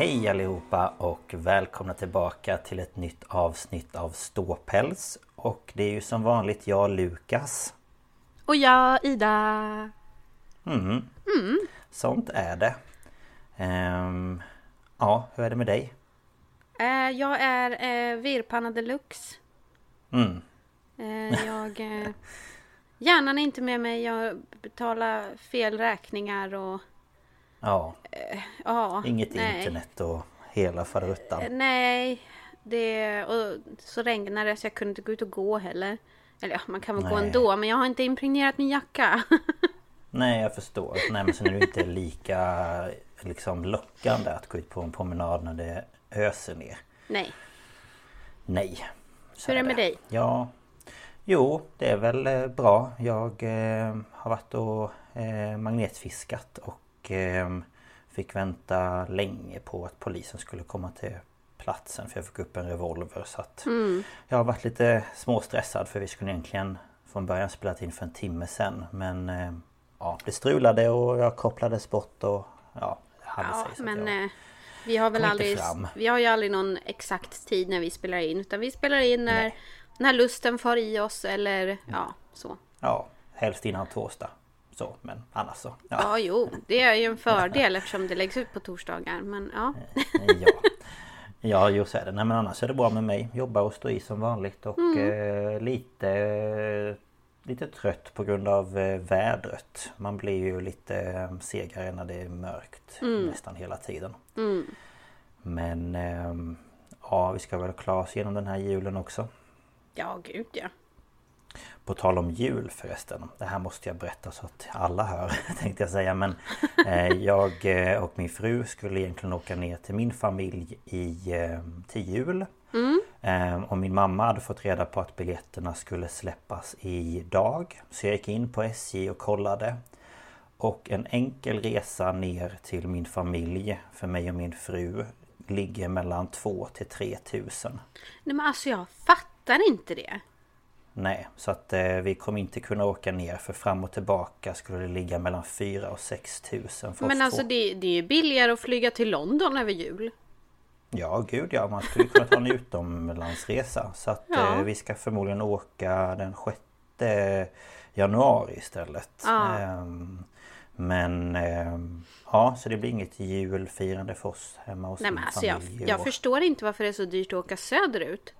Hej allihopa och välkomna tillbaka till ett nytt avsnitt av Ståpäls. Och det är ju som vanligt jag Lukas. Och jag Ida. Mm. Sånt är det. Ehm, ja, hur är det med dig? Eh, jag är eh, virrpanna deluxe. Mm. Eh, jag... Eh, hjärnan är inte med mig. Jag betalar fel räkningar och... Ja, Ja, inget nej. internet och hela faderuttan. Eh, Nej, det... Och så regnar det så jag kunde inte gå ut och gå heller. Eller ja, man kan väl gå Nej. ändå men jag har inte impregnerat min jacka. Nej, jag förstår. Nej, men sen är det inte lika liksom lockande att gå ut på en promenad när det öser ner. Nej. Nej. så Hur är det med dig? Ja Jo, det är väl eh, bra. Jag eh, har varit och eh, magnetfiskat och eh, fick vänta länge på att polisen skulle komma till platsen för jag fick upp en revolver så att Mm. Jag har varit lite småstressad för vi skulle egentligen från början spelat in för en timme sen men eh, Ja, det strulade och jag kopplades bort och ja, det hade Ja, sig så men jag, eh, vi har väl aldrig... fram. Vi har ju aldrig någon exakt tid när vi spelar in. Utan vi spelar in när, när lusten far i oss eller ja, så. Ja, helst innan torsdag. Så, men annars så. Ja, jo, det är ju en fördel eftersom det läggs ut på torsdagar. Men ja, ja. Ja, jo så är det. Nej men annars är det bra med mig. Jobbar och står i som vanligt och eh, lite Lite trött på grund av eh, vädret. Man blir ju lite eh, segare när det är mörkt nästan hela tiden. Men ehm, ja, vi ska väl klara oss igenom den här julen också. ja gud ja. På tal om jul förresten. Det här måste jag berätta så att alla hör tänkte jag säga. Men eh, jag eh, och min fru skulle egentligen åka ner till min familj i, eh, till jul. Eh, och min mamma hade fått reda på att biljetterna skulle släppas idag. Så jag gick in på SJ och kollade. Och en enkel resa ner till min familj för mig och min fru ligger mellan 2 till 3 tusen. Nej men alltså jag fattar inte det. Nej, så att eh, vi kommer inte kunna åka ner för fram och tillbaka skulle det ligga mellan 4 och 6 tusen för Men oss alltså det, det är billigare att flyga till London över jul. Ja, gud ja, man skulle kunna ta en utomlandsresa. Så att Ja. eh, vi ska förmodligen åka den 6 januari istället. Ja. Ehm, men ehm, ja, så det blir inget julfirande för oss hemma hos Nej min men alltså jag, familj. jag år. förstår inte varför det är så dyrt att åka söderut.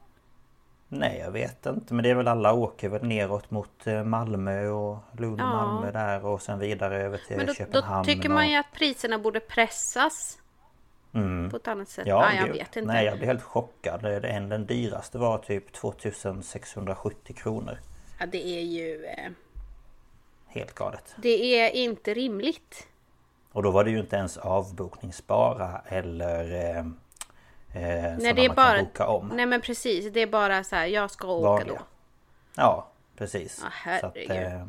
Nej, jag vet inte. Men det är väl alla åker väl neråt mot eh, Malmö och Lund och Ja. Malmö där och sen vidare över till Men då, Köpenhamn. då tycker man ju att priserna borde pressas. På ett annat sätt. Ja, jag gud. vet inte. Nej, jag blev helt chockad. Den, den dyraste var typ 2670 kronor. Ja, det är ju... Eh, Helt galet. det är inte rimligt. Och då var det ju inte ens avbokningsbara eller eh, eh, Nej, det är man bara... kan boka om. Nej men precis, det är bara så här, jag ska åka Vanliga. då. Ja, precis. Ja, Så att, herregud. eh,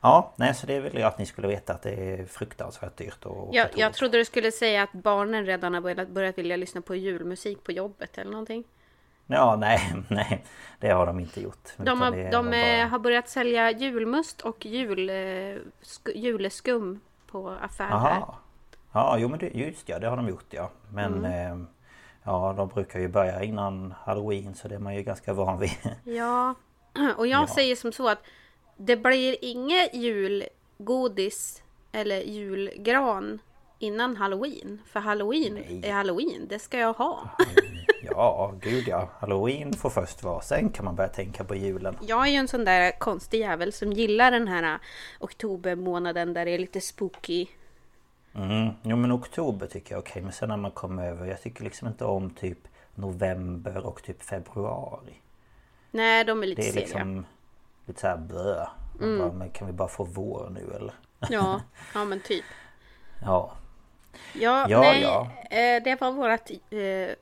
ja, nej så det är väl att ni skulle veta att det är fruktansvärt dyrt att åka Jag, jag trodde du skulle säga att barnen redan har börjat, börjat vilja lyssna på julmusik på jobbet eller någonting. Ja, nej, nej. Det har de inte gjort. De, har, de eh, bara- har börjat sälja julmust och jul, eh, sk, juleskum på affärer. Aha. Ja, jo men det, just ja, det har de gjort ja. Men Mm. eh, Ja, de brukar ju börja innan Halloween så det är man ju ganska van vid. Ja, och jag Ja. säger som så att det blir inget julgodis eller julgran innan halloween. För halloween Nej. är halloween, det ska jag ha. Ja, gud ja. Halloween får först vara. Sen kan man börja tänka på julen. Jag är ju en sån där konstig jävel som gillar den här oktobermånaden där det är lite spooky. Mm. Jo men oktober tycker jag okej. Men sen när man kommer över. Jag tycker liksom inte om typ november och typ februari. Nej, de är lite Det är sega. liksom lite såhär blö. Mm. Bara, men kan vi bara få vår nu eller? Ja, ja men typ. Ja. Ja, Ja, nej, ja. eh, det var vårat eh,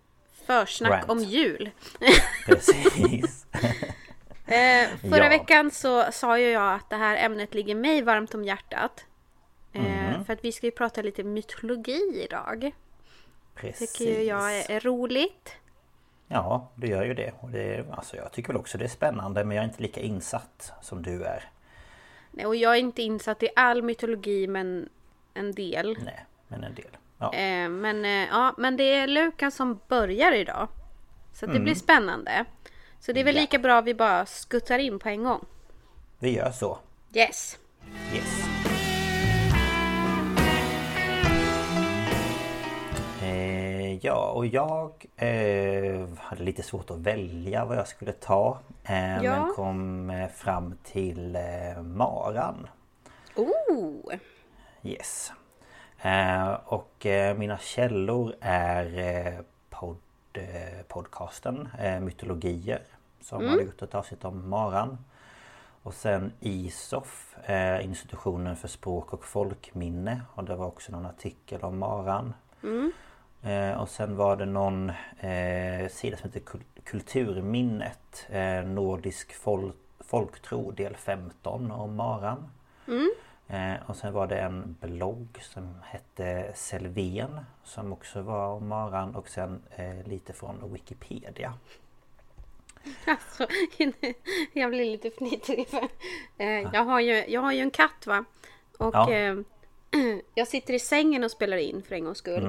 försnack Rant. om jul. Precis. Eh, förra Ja. veckan så sa ju jag att det här ämnet ligger mig varmt om hjärtat. Eh, Mm. För att vi ska ju prata lite mytologi idag. Precis. Tycker ju jag är, roligt. Ja, du gör ju det. Och det alltså, jag tycker väl också det är spännande men jag är inte lika insatt som du är. Nej, Och jag är inte insatt i all mytologi men en del. Nej, men en del. Ja, Eh, men, eh, ja, men det är Lukas som börjar idag. Så det Mm. blir spännande. Så det är väl lika bra vi bara skuttar in på en gång. vi gör så. Yes! Yes. Ja, och jag eh, hade lite svårt att välja vad jag skulle ta. Eh, Ja. Men kom eh, fram till eh, Maran. Oh! Yes. Eh, och eh, mina källor är eh, eh, podcasten eh, Mytologier. Som har gjort ett avsnitt om Maran. Och sen ISOF, eh, Institutionen för språk och folkminne. Och det var också någon artikel om Maran. Eh, och sen var det någon eh, sida som heter Kul- Kulturminnet. Eh, Nordisk fol- folktro del 15 om Maran. Eh, och sen var det en blogg som hette Selven som också var om Maran och sen eh, lite från Wikipedia. Alltså, jag blir lite fnitrig för jag, har ju, jag har ju en katt va. Och Ja. jag sitter i sängen och spelar in för en gångs skull.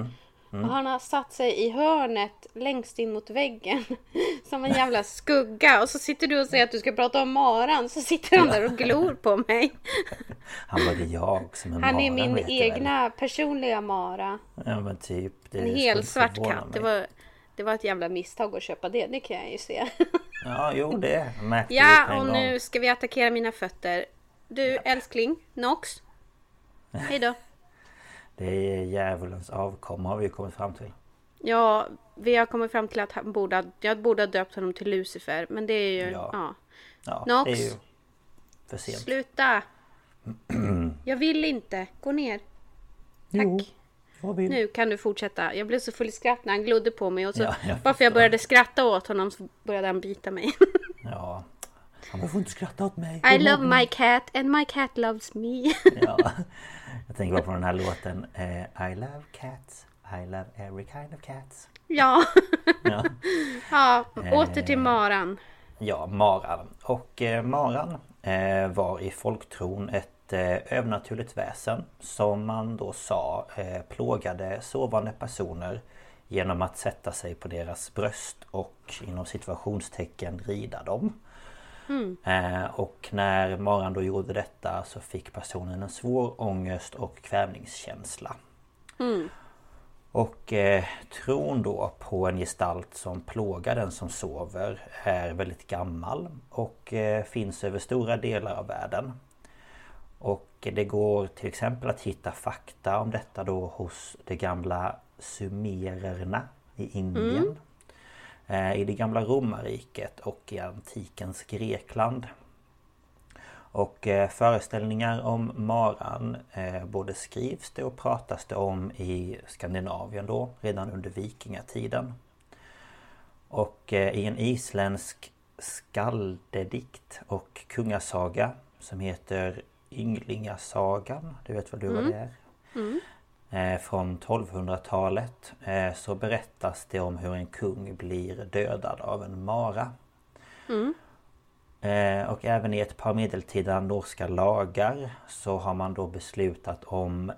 Och han har satt sig i hörnet längst in mot väggen. Som en jävla skugga. Och så sitter du och säger att du ska prata om maran. Så sitter han där och glor på mig. Han var det jag som är Han är Maran, min egna personliga mara. Ja men typ. Det En hel svart katt. Det var, det var ett jävla misstag att köpa det. Det kan jag ju se. Ja jo det märkte Ja, och nu ska vi attackera mina fötter. Du älskling, Nox. Hej då. Det är djävulens avkomma har vi kommit fram till. Ja, vi har kommit fram till att han borde, ha- jag borde ha döpt honom till Lucifer. Men det är ju... Ja. Ja. Ja, Nox. det är ju för sent. Sluta! Jag vill inte. Gå ner. Jo, Tack. vad vill Nu kan du fortsätta. Jag blev så full i skratt när han glodde på mig. Och så, Ja, jag bara för jag började skratta åt honom så började han bita mig. Ja. Han får inte skratta åt mig. I love mobbning." my cat and my cat loves me. Ja. Jag tänker bara på den här låten eh, I love cats I love every kind of cats ja. Ja, ja, Eh. åter till maran. ja Maran Och eh, Maran eh, var i folktron ett eh, övernaturligt väsen Som man då sa eh, plågade sovande personer Genom att sätta sig på deras bröst och inom situationstecken rida dem Eh, och när Maran då gjorde detta så fick personen en svår ångest och kvävningskänsla. Och eh, tron då på en gestalt som plågar den som sover är väldigt gammal och eh, finns över stora delar av världen. Och det går till exempel att hitta fakta om detta då hos de gamla sumererna i Indien. Eh, I det gamla romarriket och i antikens Grekland. Och eh, föreställningar om maran eh, både skrivs det och pratas det om i Skandinavien då redan under vikingatiden. Och eh, i en isländsk skaldedikt och kungasaga som heter Ynglingasagan, du vet vad du vad det är? Mm. Eh, från 1200-talet eh, så berättas det om hur en kung blir dödad av en mara. Eh, Och även i ett par medeltida norska lagar så har man då beslutat om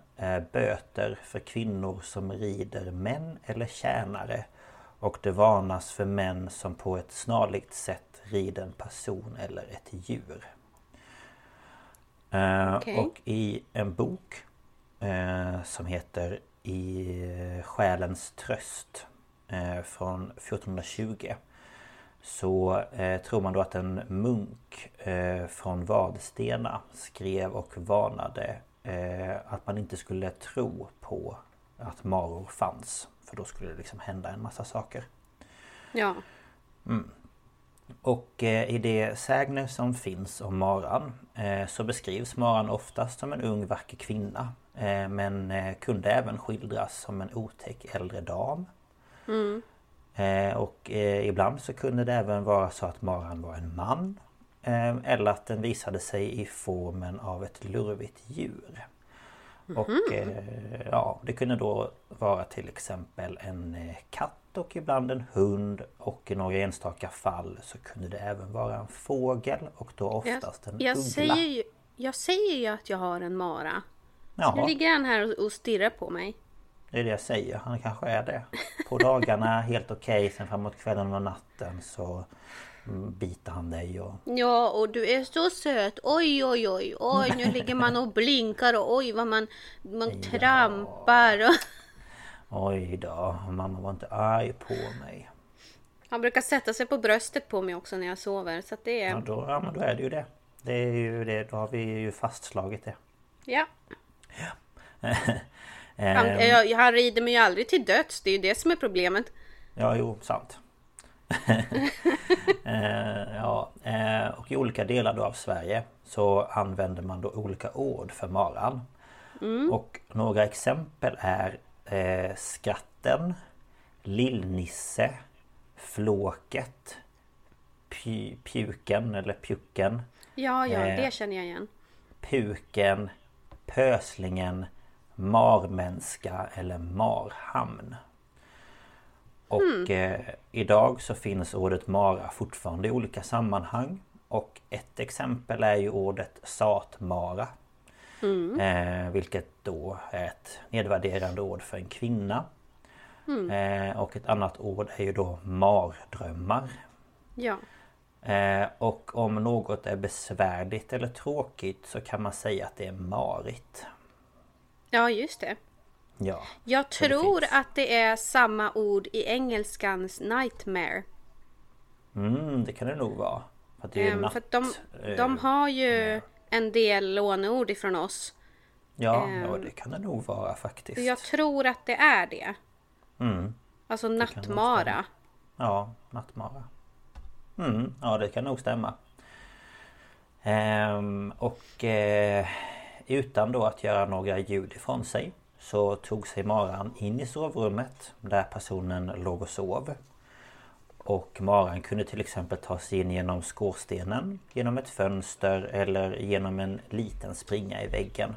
böter för kvinnor som rider män eller tjänare. Och det varnas för män som på ett snarlikt sätt rider en person eller ett djur. Okej. Och i en bok som heter I själens tröst eh, från 1420 så eh, tror man då att en munk eh, från Vadstena skrev och varnade eh, att man inte skulle tro på att maror fanns. För då skulle det liksom hända en massa saker. Ja. Och eh, i de sägner som finns om maran eh, så beskrivs maran oftast som en ung vacker kvinna. Eh, men eh, kunde även skildras som en otäck äldre dam. Eh, och ibland så kunde det även vara så att maran var en man. Eller att den visade sig i formen av ett lurvigt djur. Och eh, ja, det kunde då vara till exempel en katt och ibland en hund och i några enstaka fall så kunde det även vara en fågel och då Jag, oftast en jag, uggla. säger ju, jag säger ju att jag har en mara. Nu Jaha, ligger han här och, stirrar på mig. det är det jag säger. Han kanske är det. På dagarna helt okej, sen framåt kvällen och natten så mm, biter han dig och Ja, och du är så söt. Oj, oj, oj. Oj, nu ligger man och blinkar och oj vad man, man trampar. Och... Oj då, mamma var inte arg på mig. Han brukar sätta sig på bröstet på mig också när jag sover. Så det Ja, är... då, ja men då är det ju det. Det är ju det, då har vi ju fastslagit det. Ja. Han, jag, han rider mig ju aldrig till döds. Det är ju det som är problemet. Ja, jo, sant. eh, ja, eh, och i olika delar då av Sverige så använder man då olika ord för maran. Och några exempel är eh, skatten, lillnisse, flåket, pju, pjuken eller pjucken, Ja, ja, Eh. det känner jag igen. puken, pöslingen, marmänska eller marhamn. Och eh, idag så finns ordet mara fortfarande i olika sammanhang. Och ett exempel är ju ordet satmara. Eh, vilket då är ett nedvärderande ord för en kvinna. Eh, och ett annat ord är ju då mardrömmar. Ja. Eh, och om något är besvärligt eller tråkigt så kan man säga att det är marigt. Ja, just det. Ja. Jag det tror finns. att det är samma ord i engelskans nightmare. Mm, det kan det nog vara. För det är Ehm, natt. för att de, eh, de har ju en del låneord ifrån oss. Ja, ehm, ja, det kan det nog vara faktiskt. Jag tror att det är det. Mm. Alltså nattmara. Ja, nattmara. Mm, ja det kan nog stämma. Ehm, och eh, utan då att göra några ljud ifrån sig så tog sig maran in i sovrummet där personen låg och sov. Och maran kunde till exempel ta sig in genom skorstenen, genom ett fönster eller genom en liten springa i väggen.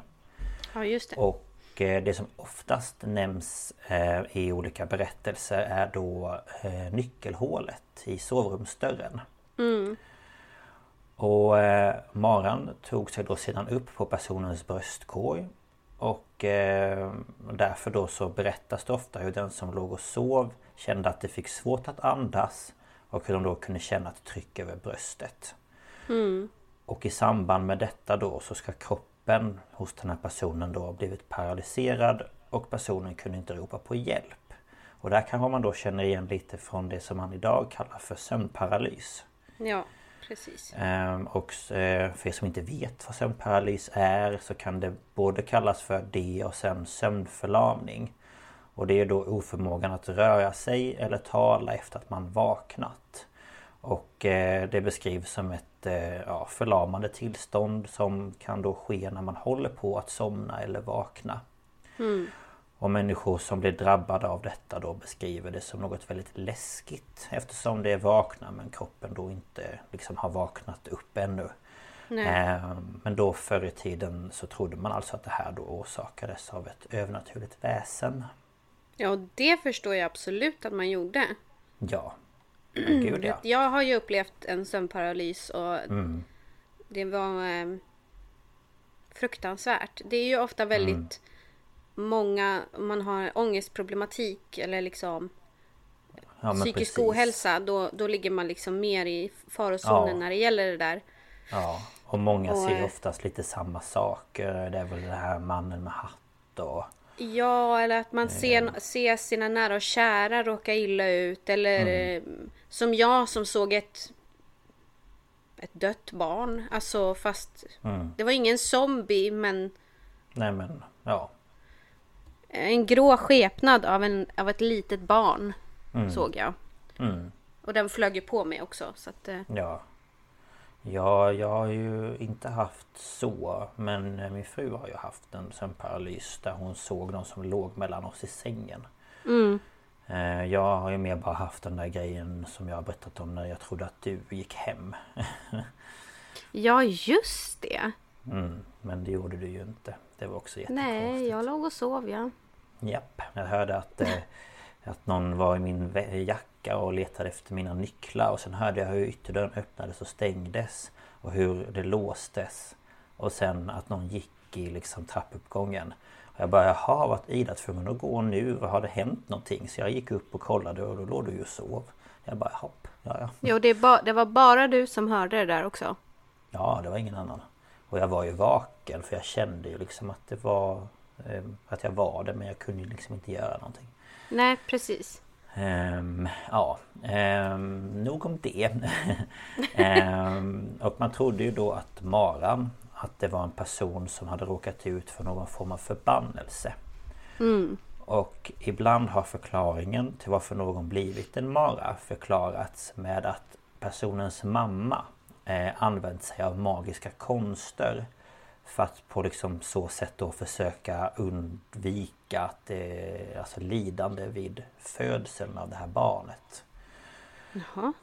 Ja, just det. Och det som oftast nämns eh, i olika berättelser är då eh, nyckelhålet i sovrumsdörren. Och eh, maran tog sig då sedan upp på personens bröstkorg. Och eh, därför då så berättas det ofta hur den som låg och sov kände att det fick svårt att andas. Och hur de då kunde känna ett tryck över bröstet. Och i samband med detta då så ska kroppen hos den här personen då blivit paralyserad och personen kunde inte ropa på hjälp. Och där kanske man då känner igen lite från det som man idag kallar för sömnparalys. Ja, precis. Ehm, Och eh, för er som inte vet vad sömnparalys är så kan det både kallas för det och sen sömnförlamning. Och det är då oförmågan att röra sig eller tala efter att man vaknat. Och eh, det beskrivs som ett eh, ja, förlamande tillstånd som kan då ske när man håller på att somna eller vakna. Mm. Och människor som blir drabbade av detta då beskriver det som något väldigt läskigt eftersom det är vakna men kroppen då inte liksom har vaknat upp ännu. Eh, men då förr i tiden så trodde man alltså att det här då orsakades av ett övernaturligt väsen. Ja, och det förstår jag absolut att man gjorde. Ja. Ja gud ja. Jag har ju upplevt en sömnparalys och Mm. det var eh, fruktansvärt. Det är ju ofta väldigt många, om man har ångestproblematik eller liksom ja psykisk precis. ohälsa, då, då ligger man liksom mer i farozonen Ja. när det gäller det där. Ja. Och många Och, ser oftast lite samma saker. Det är väl det här mannen med hatt och... Ja, eller att man ser, ser sina nära och kära råka illa ut. Eller eh, som jag som såg ett ett dött barn. Alltså fast det var ingen zombie men Nej men ja. en grå skepnad av, en, av ett litet barn såg jag. Mm. Och den flög ju på mig också. Så att, eh, Ja. Ja, jag har ju inte haft så Men eh, min fru har ju haft en sömnparalys där hon såg någon som låg mellan oss i sängen. Eh, Jag har ju mer bara haft den där grejen som jag har berättat om när jag trodde att du gick hem. ja, just det. Mm, men det gjorde du ju inte. Det var också jättekonstigt. Nej, jag låg och sov ja. Japp, jag hörde att, eh, att någon var i min vä- jacka och letade efter mina nycklar och sen hörde jag hur ytterdörren öppnades och stängdes och hur det låstes. Och sen att någon gick i liksom trappuppgången. Och jag bara jaha, vart Ida tvungen att gå nu? Har det hänt någonting? Så jag gick upp och kollade och då låg du ju och sov. Jag bara hopp, ja ja. Jo, det, ba- det var bara du som hörde det där också. Ja, det var ingen annan. Och jag var ju vaken för jag kände ju liksom att det var eh, Att jag var det men jag kunde ju liksom inte göra någonting. Nej, precis. Ehm, ja, ehm, nog om det. Ehm, och man trodde ju då att Maran Att det var en person som hade råkat ut för någon form av förbannelse. Och ibland har förklaringen till varför någon blivit en mara förklarats med att personens mamma eh, använt sig av magiska konster för att på liksom så sätt då försöka undvika att det, alltså lidande vid födseln av det här barnet.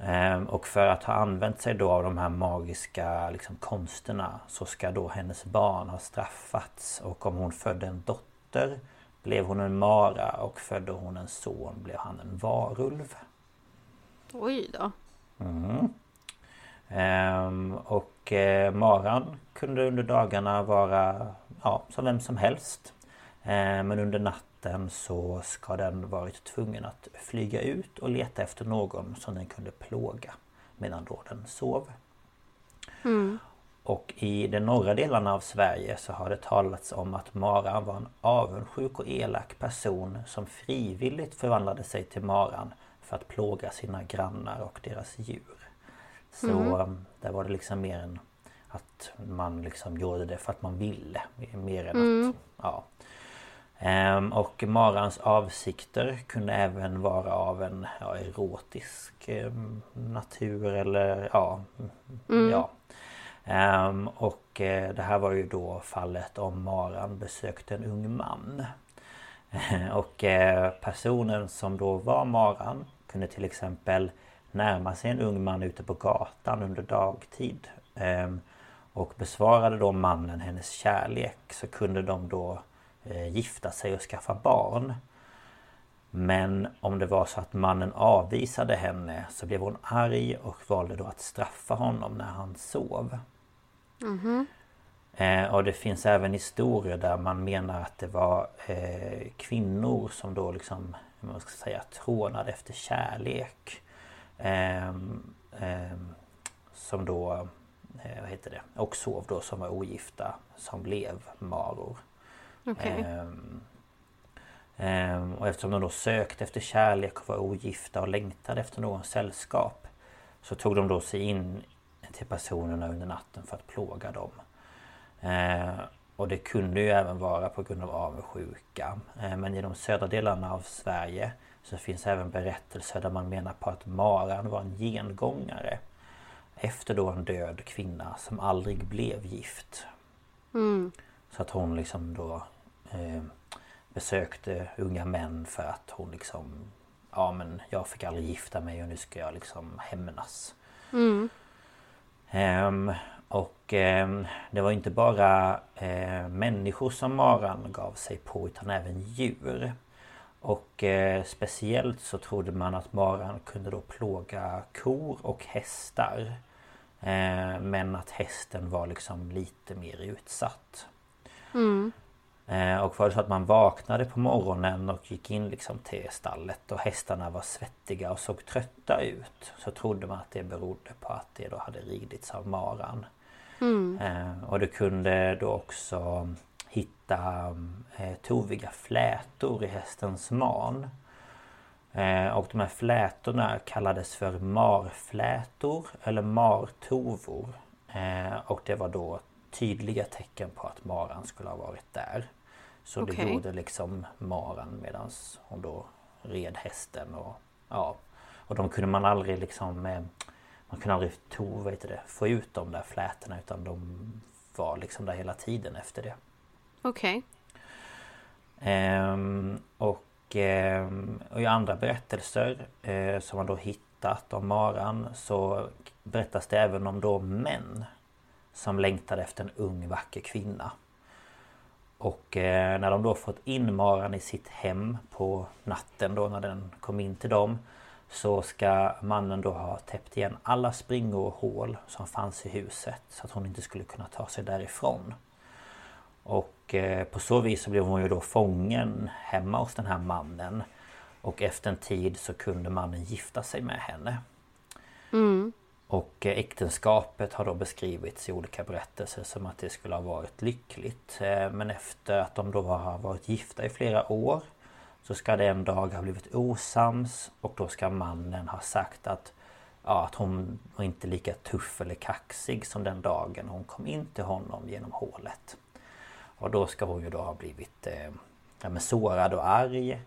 Ehm, Och för att ha använt sig då av de här magiska liksom, konsterna så ska då hennes barn ha straffats. Och om hon födde en dotter blev hon en mara och födde hon en son blev han en varulv. Oj då. Ehm, och eh, maran kunde under dagarna vara ja, som vem som helst. Ehm, men under natten så ska den varit tvungen att flyga ut och leta efter någon som den kunde plåga medan då den sov. Och i de norra delarna av Sverige så har det talats om att Maran var en avundsjuk och elak person som frivilligt förvandlade sig till Maran för att plåga sina grannar och deras djur. Så um, där var det liksom mer än att man liksom gjorde det för att man ville. Mer än att, ja. Ehm, och Marans avsikter kunde även vara av en ja, erotisk em, natur eller ja, ja. Ehm, och eh, det här var ju då fallet om Maran besökte en ung man. Och eh, personen som då var Maran kunde till exempel närma sig en ung man ute på gatan under dagtid. Ehm, Och besvarade då mannen hennes kärlek så kunde de då eh, gifta sig och skaffa barn. Men om det var så att mannen avvisade henne så blev hon arg och valde då att straffa honom när han sov. Eh, och det finns även historier där man menar att det var eh, kvinnor som då liksom, man ska säga, trånade efter kärlek. Ehm, ehm, som då, eh, vad heter det, och sov då som var ogifta som blev maror. Okej. Ehm, ehm, och eftersom de då sökte efter kärlek och var ogifta och längtade efter någons sällskap Så tog de då sig in till personerna under natten för att plåga dem. Eh, och det kunde ju även vara på grund av avundsjuka. Eh, men i de södra delarna av Sverige så finns även berättelser där man menar på att maran var en gengångare efter då en död kvinna som aldrig blev gift. Mm. Så att hon liksom då eh, besökte unga män för att hon liksom Ja men jag fick aldrig gifta mig och nu ska jag liksom hämnas. Mm. Ehm, och ehm, det var inte bara eh, människor som maran gav sig på utan även djur. Och eh, speciellt så trodde man att maran kunde då plåga kor och hästar. Eh, men att hästen var liksom lite mer utsatt. Mm. Eh, och var det så att man vaknade på morgonen och gick in liksom till stallet och hästarna var svettiga och såg trötta ut. Så trodde man att det berodde på att det då hade ridits av maran. Mm. Eh, och du kunde då också hitta eh, toviga flätor i hästens man. Eh, och de här flätorna kallades för marflätor eller martovor. Eh, och det var då tydliga tecken på att maran skulle ha varit där. Så det Okej. gjorde liksom maran medan hon då red hästen och ja. Och de kunde man aldrig liksom eh, Man kunde aldrig to, vad heter det, få ut de där flätorna utan de var liksom där hela tiden efter det. Okej. Ehm, och, ehm, och i andra berättelser eh, som man då hittat om maran så berättas det även om då män som längtade efter en ung vacker kvinna. Och eh, när de då fått in maran i sitt hem på natten då när den kom in till dem så ska mannen då ha täppt igen alla springor och hål som fanns i huset så att hon inte skulle kunna ta sig därifrån. Och eh, på så vis så blev hon ju då fången hemma hos den här mannen. Och efter en tid så kunde mannen gifta sig med henne. Mm. Och eh, äktenskapet har då beskrivits i olika berättelser som att det skulle ha varit lyckligt. Eh, Men efter att de då har varit gifta i flera år så ska det en dag ha blivit osams och då ska mannen ha sagt att Ja, att hon var inte lika tuff eller kaxig som den dagen hon kom in till honom genom hålet. Och då ska hon ju då ha blivit eh, ja, men sårad och arg.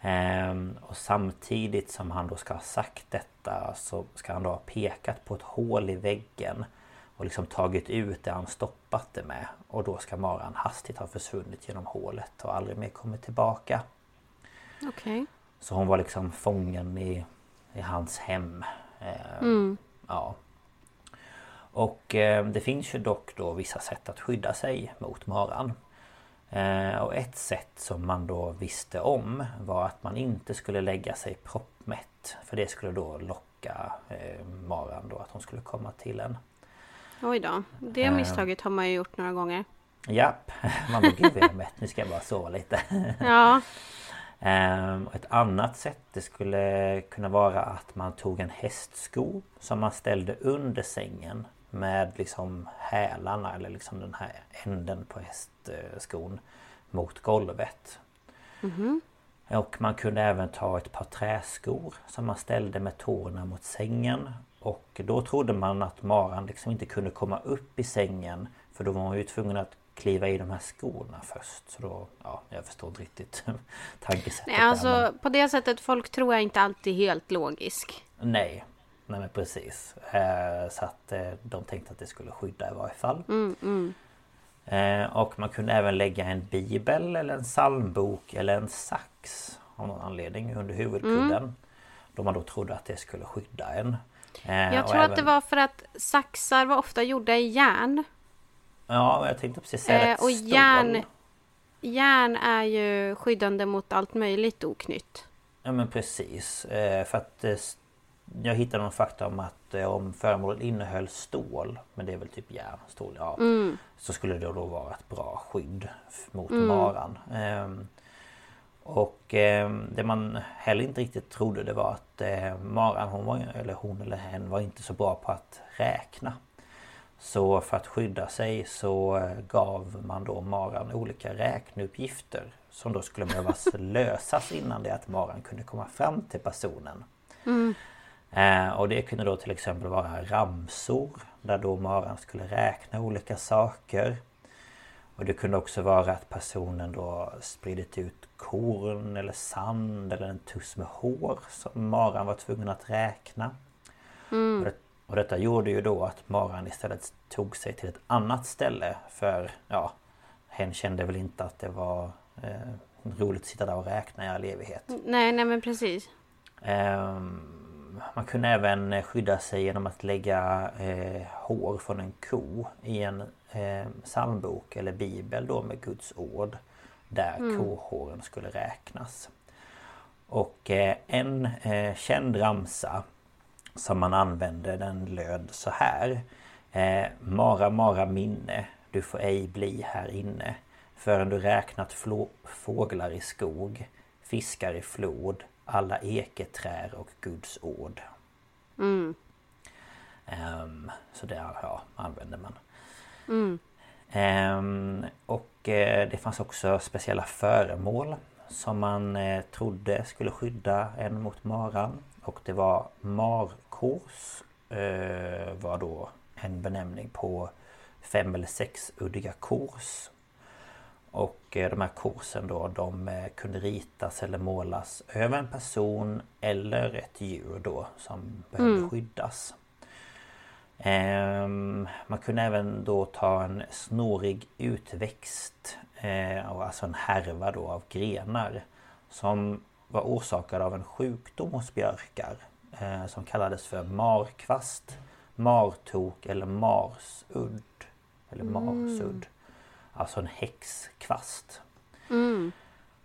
Ehm, och samtidigt som han då ska ha sagt detta så ska han då ha pekat på ett hål i väggen och liksom tagit ut det han stoppat det med. Och då ska maran hastigt ha försvunnit genom hålet och aldrig mer kommit tillbaka. Okej. Så hon var liksom fången i, i hans hem. Ehm, Mm. Ja. Och eh, det finns ju dock då vissa sätt att skydda sig mot maran. Eh, och ett sätt som man då visste om var att man inte skulle lägga sig proppmätt. För det skulle då locka eh, maran då att hon skulle komma till en. Oj då. Det misstaget har man ju gjort några gånger. Japp, man bara gud jag är mätt, nu ska jag bara sova lite. Ja. Ehm, ett annat sätt det skulle kunna vara att man tog en hästsko som man ställde under sängen med liksom hälarna eller liksom den här änden på hästskon mot golvet. Och man kunde även ta ett par träskor som man ställde med tårna mot sängen. Och då trodde man att maran liksom inte kunde komma upp i sängen för då var man ju tvungen att kliva i de här skorna först. Så då, ja, jag förstår inte riktigt tankesättet Nej, där, men- alltså på det sättet folk tror jag inte alltid helt logisk. Nej, nej men precis. Eh, så att eh, de tänkte att det skulle skydda i varje fall. Mm, mm. Eh, och man kunde även lägga en bibel eller en psalmbok eller en sax av någon anledning under huvudkudden. Då man då trodde att det skulle skydda en. Eh, Jag tror att även- det var för att saxar var ofta gjorda i järn. Ja, jag tänkte precis säga Eh, och järn, järn är ju skyddande mot allt möjligt oknytt. Ja men precis. Eh, för att eh, jag hittade någon fakta om att eh, om föremålet innehöll stål, men det är väl typ järn, stål, ja. Mm. Så skulle det då vara ett bra skydd mot maran. Ehm, och ehm, det man heller inte riktigt trodde det var att eh, maran, hon var, eller hon eller hen var inte så bra på att räkna. Så för att skydda sig så eh, gav man då maran olika räkneuppgifter som då skulle behövas lösas innan det att maran kunde komma fram till personen. Eh, och det kunde då till exempel vara ramsor där då maran skulle räkna olika saker. Och det kunde också vara att personen då spridit ut korn eller sand eller en tuss med hår som maran var tvungen att räkna. Och, det, och detta gjorde ju då att maran istället tog sig till ett annat ställe för ja, hen kände väl inte att det var eh, roligt att sitta där och räkna i all evighet. Nej, nej men precis. Ehm, man kunde även skydda sig genom att lägga eh, hår från en ko i en eh, psalmbok eller bibel då med Guds ord. Där kohåren skulle räknas. Och eh, en eh, känd ramsa som man använde den löd så här. Eh, Mara Mara minne, du får ej bli här inne. Förrän du räknat flå- fåglar i skog, fiskar i flod, alla eketrär och Guds ord. Ehm, så det ja, använder man. Ehm, och eh, det fanns också speciella föremål som man eh, trodde skulle skydda en mot maran. Och det var markors eh, var då en benämning på fem eller sexuddiga kors. Och eh, de här korsen då de eh, kunde ritas eller målas över en person eller ett djur då som behövde skyddas. Ehm, man kunde även då ta en snorig utväxt eh, alltså en härva då av grenar som var orsakad av en sjukdom hos björkar som kallades för markvast, martok eller marsudd. Eller marsudd. Alltså en häxkvast.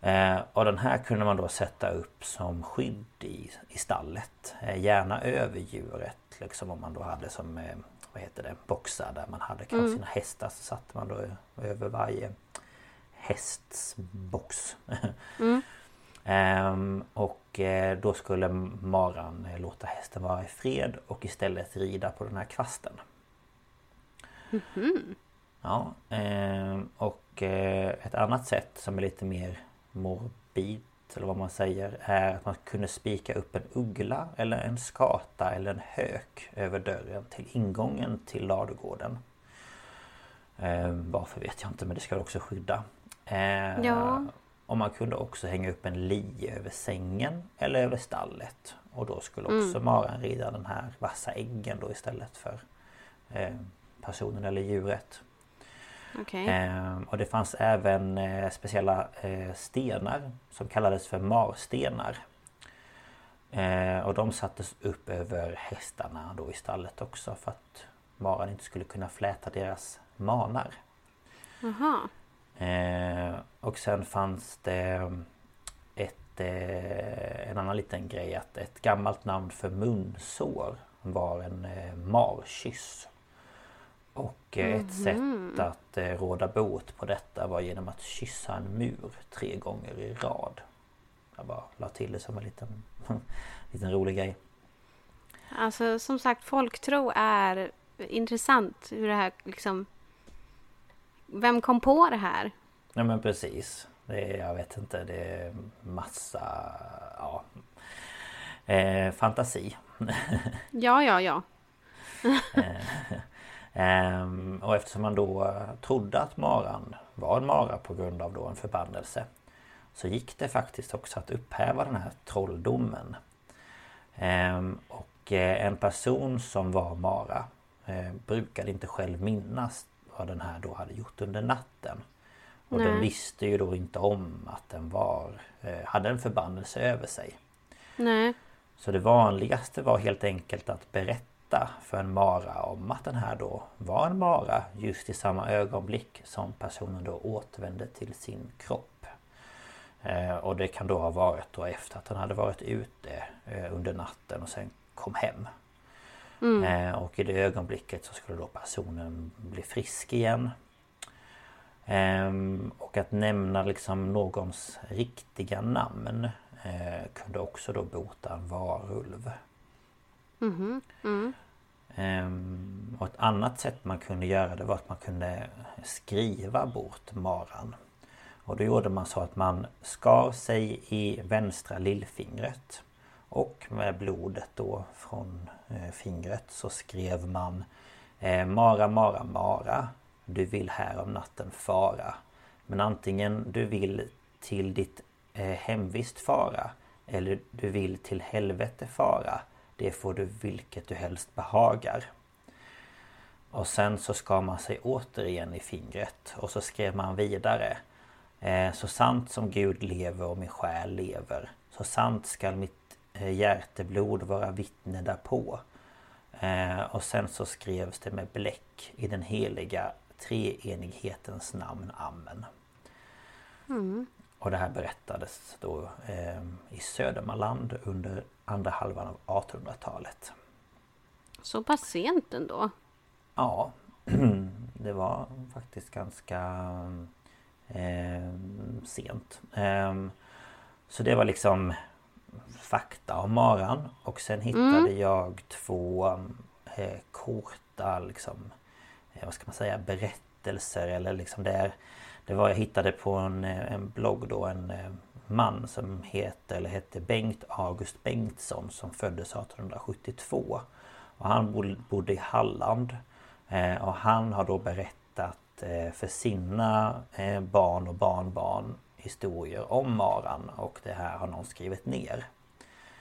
Eh, och den här kunde man då sätta upp som skydd i, i stallet. Eh, gärna över djuret. Liksom om man då hade som eh, vad heter det, boxar där man hade kanske sina hästar. Så satte man då över varje hästs box. Ehm, och eh, då skulle maran eh, låta hästen vara i fred och istället rida på den här kvasten. Ja, ehm, och eh, ett annat sätt som är lite mer morbid eller vad man säger är att man kunde spika upp en uggla eller en skata eller en hök över dörren till ingången till ladugården. Ehm, varför vet jag inte men det ska också skydda. Ehm, Ja. Och man kunde också hänga upp en lie över sängen eller över stallet. Och då skulle också maran rida den här vassa äggen då istället för personen eller djuret. Okej. Ehm, och det fanns även eh, speciella eh, stenar som kallades för marstenar. Eh, och de sattes upp över hästarna då i stallet också för att maran inte skulle kunna fläta deras manar. Jaha. Eh, och sen fanns det ett, eh, en annan liten grej att ett gammalt namn för munsår var en eh, markyss. Och eh, ett sätt att eh, råda bot på detta var genom att kyssa en mur tre gånger i rad. Jag bara la till det som en liten, liten rolig grej. Alltså som sagt folktro är intressant hur det här liksom... Vem kom på det här? Ja men precis. Det är, jag vet inte, det är massa ja, eh, fantasi. Ja, ja, ja. Ehm, och eftersom man då trodde att maran var en mara på grund av då en förbannelse Så gick det faktiskt också att upphäva den här trolldomen. Ehm, och eh, en person som var mara eh, brukade inte själv minnas vad den här då hade gjort under natten. Och den Nej. visste ju då inte om att den var, eh, hade en förbannelse över sig. Nej. Så det vanligaste var helt enkelt att berätta för en mara om att den här då var en mara just i samma ögonblick som personen då återvände till sin kropp. Eh, och det kan då ha varit då efter att han hade varit ute eh, under natten och sen kom hem. Eh, och i det ögonblicket så skulle då personen bli frisk igen. Ehm, och att nämna liksom någons riktiga namn eh, kunde också då bota en varulv. Ehm, Ehm, och ett annat sätt man kunde göra det var att man kunde skriva bort maran. Och då gjorde man så att man skar sig i vänstra lillfingret. Och med blodet då från eh, fingret så skrev man eh, Mara, Mara, Mara Du vill här om natten fara Men antingen du vill till ditt eh, hemvist fara eller du vill till helvete fara det får du vilket du helst behagar. Och sen så skar man sig återigen i fingret och så skrev man vidare. Eh, så sant som Gud lever och min själ lever. Så sant skall mitt eh, hjärteblod vara vittne därpå. Eh, och sen så skrevs det med bläck i den heliga treenighetens namn. Amen. Mm. Och det här berättades då eh, i Södermanland under andra halvan av 1800-talet. Så pass sent ändå? Ja, det var faktiskt ganska eh, sent. Eh, så det var liksom fakta om maran och sen hittade mm. jag två eh, korta liksom eh, Vad ska man säga berättelser eller liksom det är Det var jag hittade på en, eh, en blogg då en eh, man som heter eller hette Bengt August Bengtsson som föddes 1872 och han bodde i Halland eh, och han har då berättat för sina barn och barnbarn historier om maran och det här har någon skrivit ner.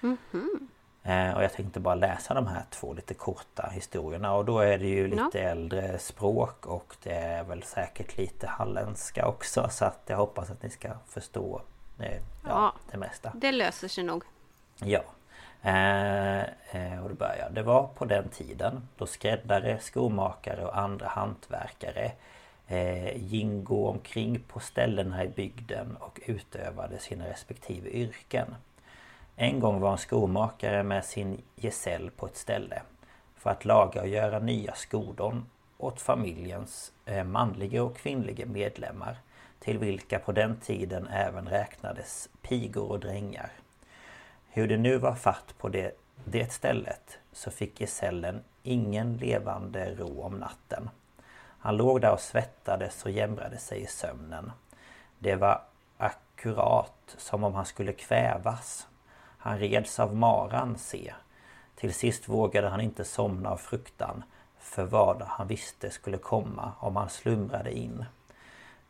Mm -hmm. Och jag tänkte bara läsa de här två lite korta historierna och då är det ju lite ja. äldre språk och det är väl säkert lite halländska också så att jag hoppas att ni ska förstå eh, ja, ja, det mesta. Det löser sig nog. Ja. Eh, eh, och då börjar Det var på den tiden då skräddare, skomakare och andra hantverkare eh, gingo omkring på ställena i bygden och utövade sina respektive yrken. En gång var en skomakare med sin gesäll på ett ställe för att laga och göra nya skodon åt familjens eh, manliga och kvinnliga medlemmar till vilka på den tiden även räknades pigor och drängar. Hur det nu var fatt på det, det stället så fick gesällen ingen levande ro om natten. Han låg där och svettades och jämrade sig i sömnen. Det var akkurat som om han skulle kvävas. Han reds av maran, se. Till sist vågade han inte somna av fruktan för vad han visste skulle komma om han slumrade in.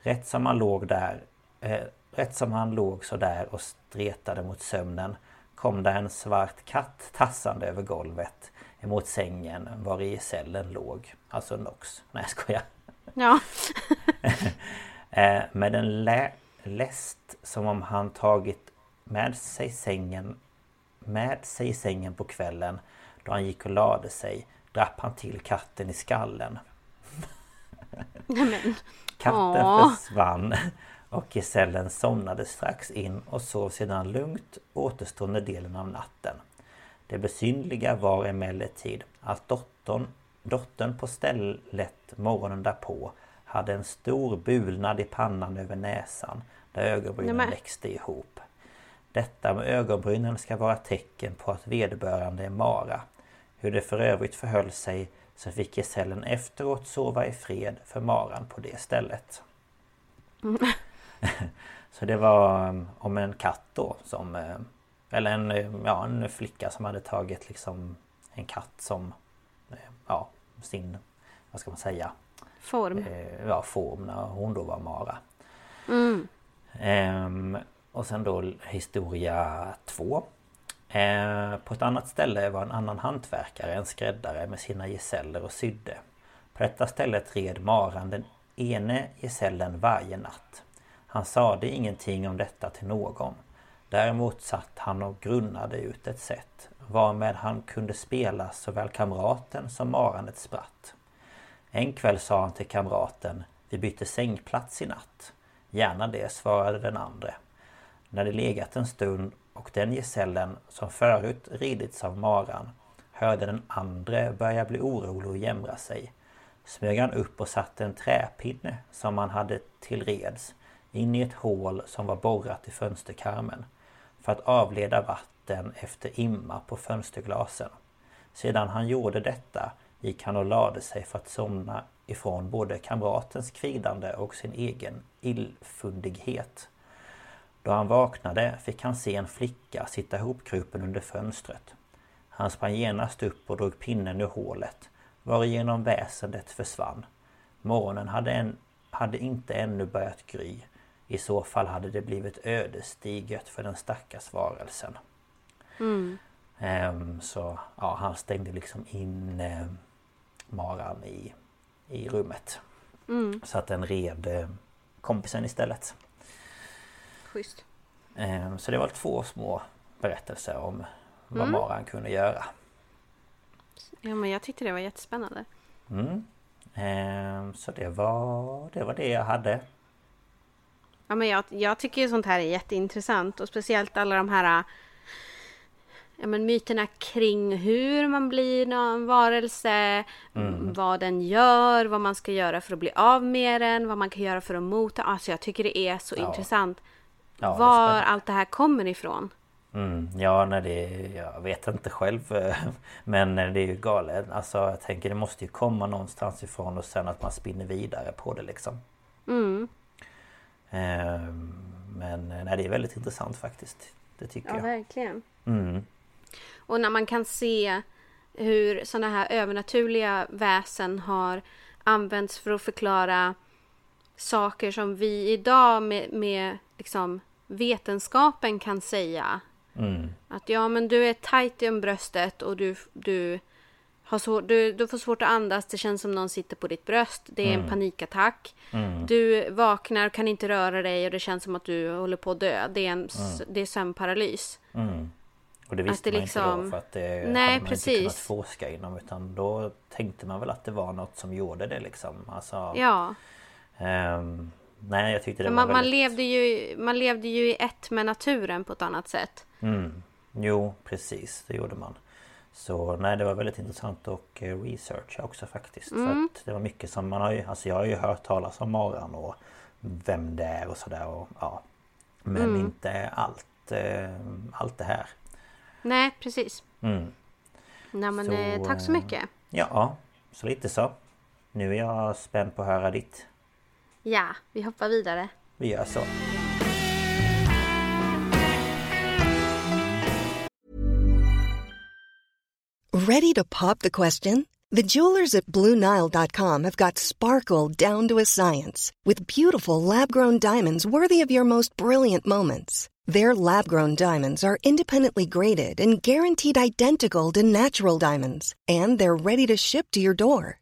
Rätt som han låg där eh, Rätt som han låg så där och stretade mot sömnen kom där en svart katt tassande över golvet emot sängen var i cellen låg. Alltså Nox. Nej jag skojar. Ja. Eh, med en lä läst som om han tagit med sig sängen med sig i sängen på kvällen då han gick och lade sig drapp han till katten i skallen. Katten Åh. försvann och gesällen somnade strax in och sov sedan lugnt återstående delen av natten. Det besynliga var emellertid att dottern, dottern på stället morgonen därpå hade en stor bulnad i pannan över näsan där ögonbrynen Nej, växte ihop. Detta med ögonbrynen ska vara tecken på att vederbörande är Mara. Hur det för övrigt förhöll sig så fick gesällen efteråt sova i fred för maran på det stället. Mm. så det var um, om en katt då som eh, Eller en, ja, en flicka som hade tagit liksom En katt som eh, Ja sin Vad ska man säga Form eh, Ja form när hon då var Mara mm. ehm, Och sen då historia två Eh, på ett annat ställe var en annan hantverkare, en skräddare med sina gesäller och sydde. På detta stället red maran den ene gesällen varje natt. Han sade ingenting om detta till någon. Däremot satt han och grunnade ut ett sätt varmed han kunde spela såväl kamraten som maran ett spratt. En kväll sa han till kamraten Vi bytte sängplats i natt. Gärna det, svarade den andre. När de legat en stund och den gesällen som förut ridits av maran hörde den andre börja bli orolig och jämra sig. Smög han upp och satte en träpinne som han hade till reds in i ett hål som var borrat i fönsterkarmen för att avleda vatten efter imma på fönsterglasen. Sedan han gjorde detta gick han och lade sig för att somna ifrån både kamratens kvidande och sin egen illfundighet. Då han vaknade fick han se en flicka sitta hopkrupen under fönstret. Han sprang genast upp och drog pinnen ur hålet varigenom väsendet försvann. Morgonen hade, en, hade inte ännu börjat gry. I så fall hade det blivit ödesdigert för den stackars varelsen. Ehm, så ja, han stängde liksom in eh, maran i, i rummet. Så att den red eh, kompisen istället. Schysst. Ehm, så det var två små berättelser om vad maran kunde göra. Ja, men jag tyckte det var jättespännande. Mm. Ehm, så det var, det var det jag hade. Ja, men jag, jag tycker ju sånt här är jätteintressant och speciellt alla de här ja, men myterna kring hur man blir någon varelse, vad den gör, vad man ska göra för att bli av med den, vad man kan göra för att mota. Alltså jag tycker det är så Ja. intressant Ja, det var spännande. allt det här kommer ifrån. Mm, ja, nej, det, jag vet inte själv eh, Men det är ju galet Alltså jag tänker det måste ju komma någonstans ifrån och sen att man spinner vidare på det liksom Mm. Ehm, Men nej, det är väldigt intressant faktiskt Det tycker Ja, jag verkligen. mm, Och när man kan se hur sådana här övernaturliga väsen har använts för att förklara saker som vi idag med, med liksom vetenskapen kan säga. mm, Att ja, men du är tajt i bröstet och du, du, har svår, du, du får svårt att andas. Det känns som någon sitter på ditt bröst. Det är en panikattack. mm, Du vaknar och kan inte röra dig och det känns som att du håller på att dö. Det är, en, s- det är sömnparalys. mm. Och det visste det man inte liksom- då för att det Nej, hade man inte precis. kunnat forska inom Utan då tänkte man väl att det var något som gjorde det liksom alltså, Ja. ehm, Nej jag tyckte det Men var man, man, väldigt... levde ju, man levde ju i ett med naturen på ett annat sätt. Mm. Jo, precis. Det gjorde man. Så nej, det var väldigt intressant och eh, researcha också faktiskt. För att det var mycket som man har ju... Alltså jag har ju hört talas om maran och vem det är och sådär ja. Men inte allt, eh, allt det här. Nej, precis. Mm. Nej, men Så, eh, tack så eh, mycket. Ja, så lite så. Nu är jag spänd på att höra ditt. Ja, vi hoppar vidare. Vi gör så. Ready to pop the question? The jewelers at BlueNile.com have got sparkle down to a science with beautiful lab grown diamonds worthy of your most brilliant moments. Their lab grown diamonds are independently graded and guaranteed identical to natural diamonds, and they're ready to ship to your door.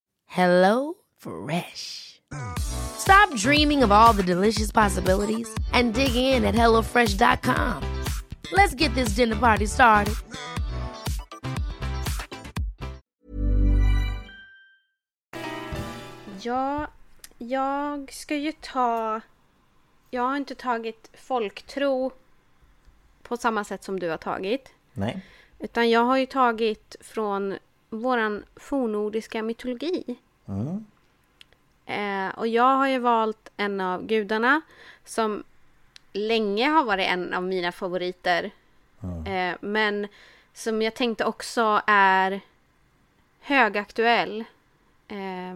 Hello Fresh. Stop dreaming of all the delicious possibilities and dig in at HelloFresh.com. Let's get this dinner party started. Ja, jag ska ju ta... Jag har inte tagit folktro på samma sätt som du har tagit. Nej. Utan jag har ju tagit från våran fornordiska mytologi. Mm. Eh, och jag har ju valt en av gudarna som länge har varit en av mina favoriter. Eh, men som jag tänkte också är högaktuell. Eh,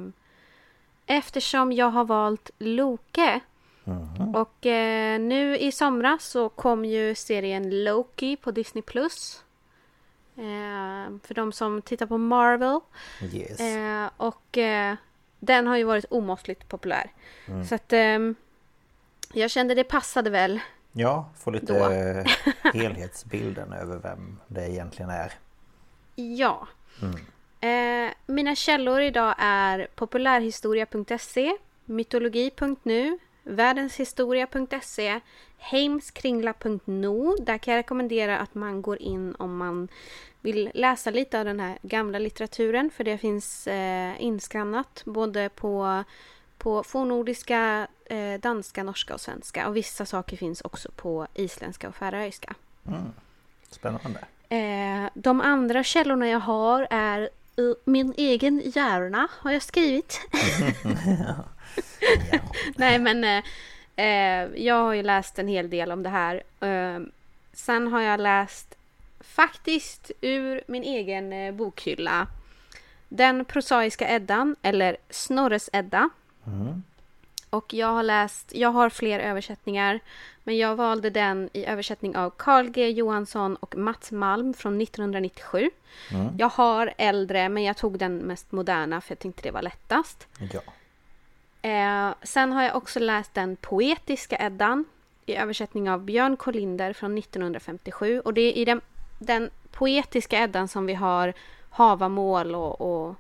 eftersom jag har valt Loke. Och eh, nu i somras så kom ju serien Loki på Disney+. Plus. Eh, för de som tittar på Marvel. Yes. Eh, och eh, den har ju varit omåttligt populär. Mm. Så att ehm, jag kände det passade väl. Ja, få lite helhetsbilden över vem det egentligen är. Ja. Eh, mina källor idag är populärhistoria.se, mytologi.nu, världenshistoria.se, heimskringla.no. Där kan jag rekommendera att man går in om man vill läsa lite av den här gamla litteraturen. För det finns eh, inskannat både på, på fornnordiska, eh, danska, norska och svenska. Och vissa saker finns också på isländska och färöiska. Spännande. Eh, de andra källorna jag har är ur min egen hjärna har jag skrivit. Nej men eh, Eh, jag har ju läst en hel del om det här. Eh, sen har jag läst faktiskt ur min egen eh, bokhylla. Den prosaiska Eddan, eller Snorres Edda. Och jag har läst, jag har fler översättningar. Men jag valde den i översättning av Carl G Johansson och Mats Malm från 1997. Jag har äldre, men jag tog den mest moderna för jag tänkte det var lättast. Ja. Eh, sen har jag också läst den poetiska Eddan i översättning av Björn Kolinder från 1957. Och det är i den, den poetiska Eddan som vi har havamål och, och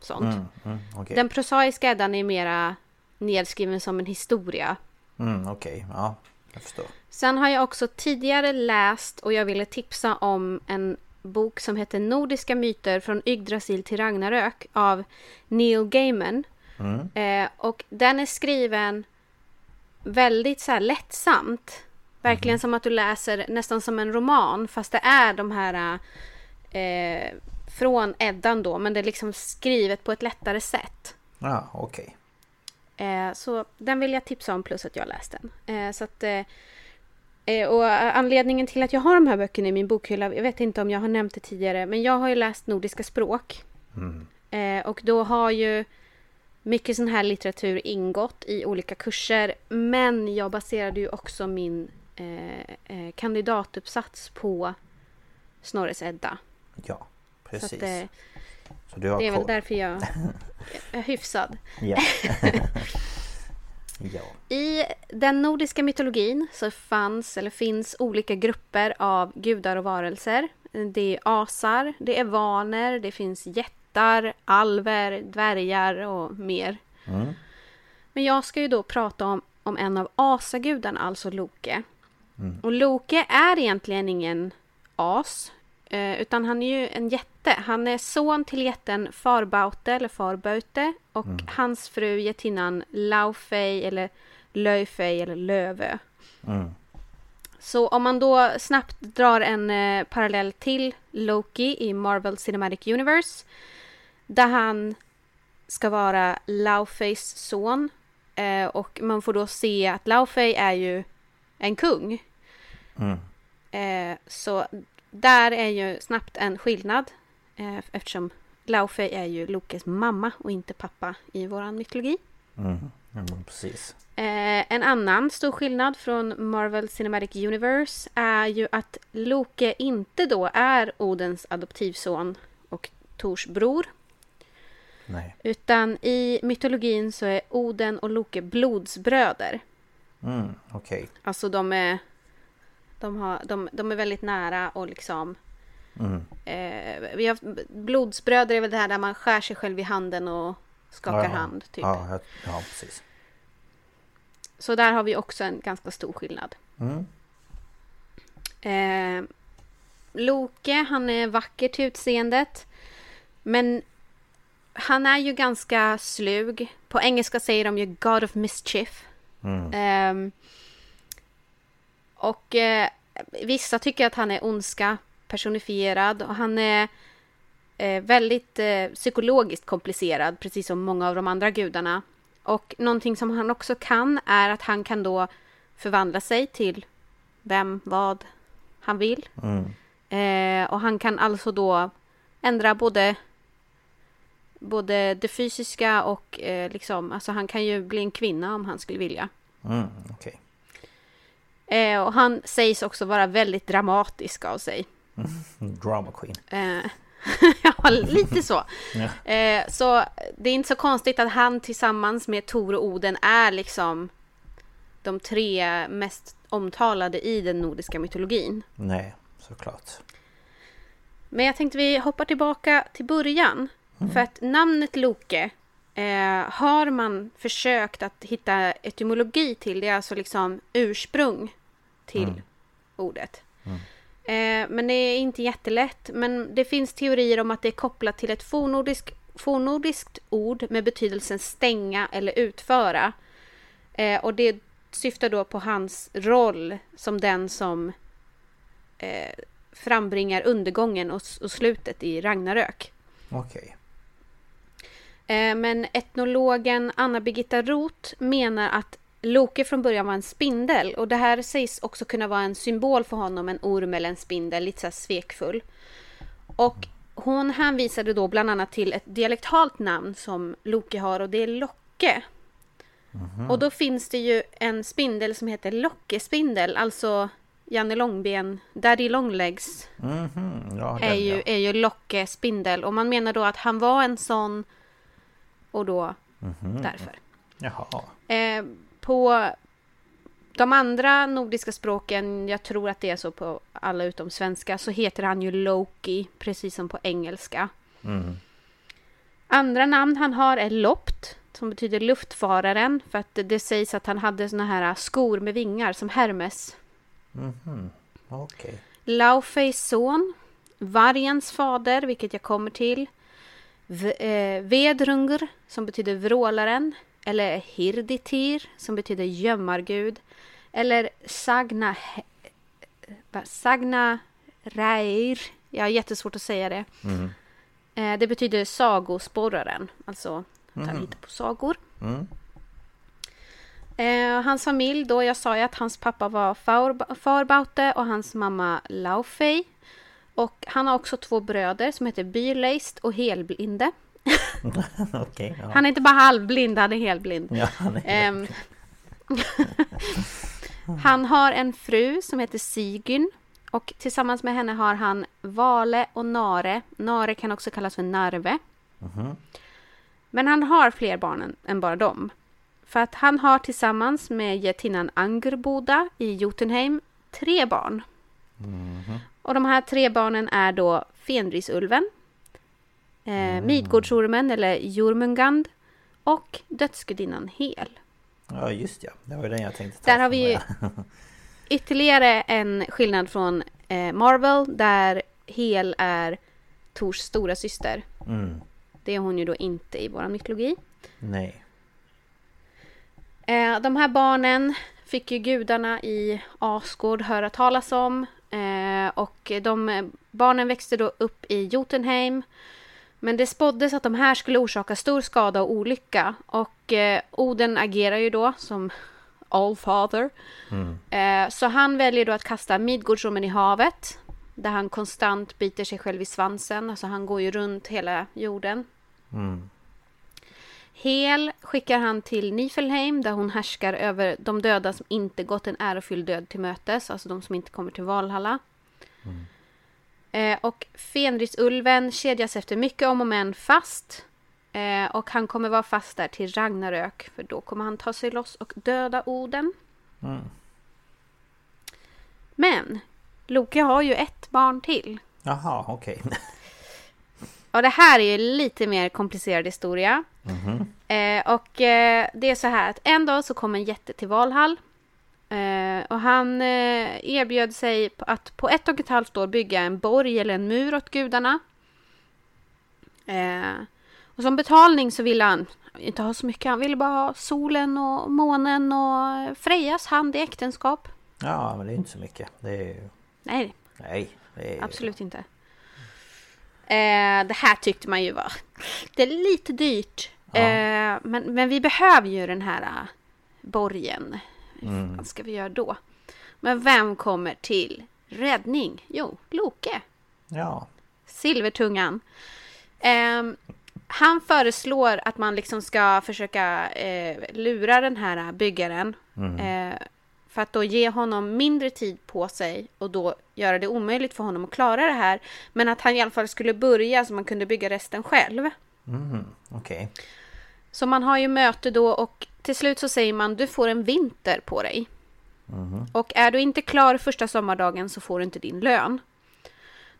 sånt. Mm, mm, okej. Den prosaiska Eddan är mera nedskriven som en historia. Mm, okej, ja. Jag förstår. Sen har jag också tidigare läst och jag ville tipsa om en bok som heter Nordiska myter från Yggdrasil till Ragnarök av Neil Gaiman. Eh, och den är skriven väldigt så här lättsamt. Verkligen som att du läser nästan som en roman fast det är de här eh, från Eddan då men det är liksom skrivet på ett lättare sätt. Ja, okej. Eh, så den vill jag tipsa om plus att jag läst den. Eh, så att, eh, eh, och anledningen till att jag har de här böckerna i min bokhylla, jag vet inte om jag har nämnt det tidigare, men jag har ju läst nordiska språk. Eh, och då har ju mycket sån här litteratur ingått i olika kurser. Men jag baserade ju också min eh, eh, kandidatuppsats på Snorres Edda. Ja, Så precis. att, eh, Så det är väl därför jag är hyfsad. Ja. ja. I den nordiska mytologin så fanns eller finns olika grupper av gudar och varelser. Det är asar, det är vaner, det finns jättar, alver, dvärgar och mer. Men jag ska ju då prata om, om en av asagudarna, alltså Loke. Och Loke är egentligen ingen as, eh, utan han är ju en jätte. Han är son till jätten Farbaute eller Farbaute och hans fru jättinnan Laufey eller Löjfey eller Lövö. Så om man då snabbt drar en eh, parallell till Loki i Marvel Cinematic Universe där han ska vara Laufeys son eh, och man får då se att Laufey är ju en kung. Eh, så där är ju snabbt en skillnad eh, eftersom Laufey är ju Lokes mamma och inte pappa i våran mytologi. Mm, men precis. Eh, en annan stor skillnad från Marvel Cinematic Universe är ju att Loke inte då är Odens adoptivson och Tors bror. Nej. Utan i mytologin så är Oden och Loke blodsbröder. Mm, okej. Alltså de är, de, har, de, de är väldigt nära och liksom... Mm. Eh, vi har, blodsbröder är väl det här där man skär sig själv i handen och skakar Ja, hand. Typ. Ja, ja, precis. Så där har vi också en ganska stor skillnad. Mm. Eh, Loke, han är vacker till utseendet. Men han är ju ganska slug. På engelska säger de ju God of Mischief. Eh, och eh, vissa tycker att han är ondska personifierad. Och han är eh, väldigt eh, psykologiskt komplicerad, precis som många av de andra gudarna. Och någonting som han också kan är att han kan då förvandla sig till vem, vad han vill. Eh, och han kan alltså då ändra både både det fysiska och eh, liksom, alltså han kan ju bli en kvinna om han skulle vilja. Mm, okej. Eh, och han sägs också vara väldigt dramatisk av sig. Drama Queen. Eh, ja, lite så. Eh, så det är inte så konstigt att han tillsammans med Tor och Oden är liksom de tre mest omtalade i den nordiska mytologin. Nej, såklart. Men jag tänkte vi hoppar tillbaka till början. För att namnet Loke eh, har man försökt att hitta etymologi till. Det är alltså liksom ursprung till ordet. Eh, men det är inte jättelätt. Men det finns teorier om att det är kopplat till ett fornordisk, fornordiskt ord med betydelsen stänga eller utföra. Eh, och det syftar då på hans roll som den som eh, frambringar undergången och, och slutet i Ragnarök. Okej. Eh, men etnologen Anna-Birgitta Roth menar att Loke från början var en spindel och det här sägs också kunna vara en symbol för honom, en orm eller en spindel, lite så här svekfull. Och hon hänvisade då bland annat till ett dialektalt namn som Loke har och det är Locke. Och då finns det ju en spindel som heter Lockespindel, alltså Janne Långben, Daddy Longlegs Mhm, ja, är den, ju, ja. är ju Locke spindel och man menar då att han var en sån och då Mhm. därför. Eh, på de andra nordiska språken, jag tror att det är så på alla utom svenska, så heter han ju Loki, precis som på engelska. Mm. Andra namn han har är Lopt, som betyder luftfararen, för att det, sägs att han hade såna här skor med vingar som Hermes. Mhm. Okej. Laufeys son, vargens fader, vilket jag kommer till. Eh, Vedrungr, som betyder vrålaren. Eller Hirditir, som betyder gömmargud. Eller Sagna... Sagna Reir. Jag har jättesvårt att säga det. Mm. Eh, det betyder sagosporraren, alltså att han hittar på sagor. Mm. Eh, hans familj då, jag sa ju att hans pappa var Farbaute och hans mamma Laufey. Och han har också två bröder som heter Byrleist och Helblinde. Okej. ja. Han är inte bara halvblind, han är helblind. Ja, han är... Ehm, han har en fru som heter Sigyn. Och tillsammans med henne har han Vale och Nare. Nare kan också kallas för Narve. Men han har fler barn än, bara dem. För att han har tillsammans med getinnan Angerboda i Jotunheim tre barn. Och de här tre barnen är då Fenrisulven, eh, Midgårdsormen eller Jormungand och dödsgudinnan Hel. Ja, just ja. Det var den jag tänkte ta Där har vi ytterligare en skillnad från eh, Marvel där Hel är Tors stora syster. Mm. Det är hon ju då inte i vår mytologi. Nej. Eh, de här barnen fick ju gudarna i Asgård höra talas om. Eh, och de barnen växte då upp i Jotunheim. Men det spåddes att de här skulle orsaka stor skada och olycka. Och eh, Oden agerar ju då som Allfather. Eh, så han väljer då att kasta Midgårdsormen i havet. Där han konstant biter sig själv i svansen. Alltså han går ju runt hela jorden. Mm. Hel skickar han till Nifelheim där hon härskar över de döda som inte gått en ärofylld död till mötes, alltså de som inte kommer till Valhalla. Eh, och Fenrisulven kedjas efter mycket om och men fast. Eh, och han kommer vara fast där till Ragnarök, för då kommer han ta sig loss och döda Oden. Mm. Men Loke har ju ett barn till. Jaha, okej. Och det här är ju lite mer komplicerad historia. Eh, och eh, det är så här att en dag så kom en jätte till Valhall. Eh, och han erbjöd sig att på ett och ett halvt år bygga en borg eller en mur åt gudarna. Och som betalning så ville han inte ha så mycket. Han ville bara ha solen och månen och Frejas hand i äktenskap. Ja, men det är inte så mycket. Det är ju... Nej, Nej. Det är... Absolut inte. Eh, det här tyckte man ju var det är lite dyrt. Ja. Eh, men, men vi behöver ju den här eh, borgen. Mm. Vad ska vi göra då? Men vem kommer till räddning? Jo, Loke. Ja. Silvertungan. Ehm, han föreslår att man liksom ska försöka eh, lura den här byggaren. Eh, för att då ge honom mindre tid på sig och då göra det omöjligt för honom att klara det här. Men att han i alla fall skulle börja så man kunde bygga resten själv. Mm. Okej. Så man har ju möte då och till slut så säger man du får en vinter på dig. Och är du inte klar första sommardagen så får du inte din lön.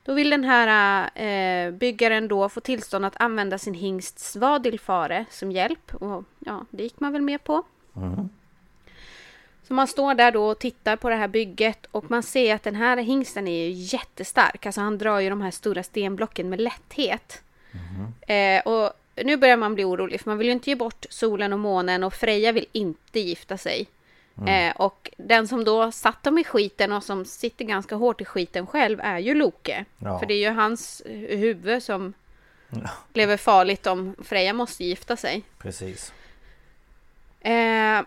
Då vill den här eh, byggaren då få tillstånd att använda sin hingst Svadilfare som hjälp. Och ja, det gick man väl med på. Så man står där då och tittar på det här bygget och man ser att den här hingsten är ju jättestark. Alltså han drar ju de här stora stenblocken med lätthet. Eh, och nu börjar man bli orolig för man vill ju inte ge bort solen och månen och Freja vill inte gifta sig. Eh, och den som då satt dem i skiten och som sitter ganska hårt i skiten själv är ju Loke. Ja. För det är ju hans huvud som lever farligt om Freja måste gifta sig. Precis. Eh,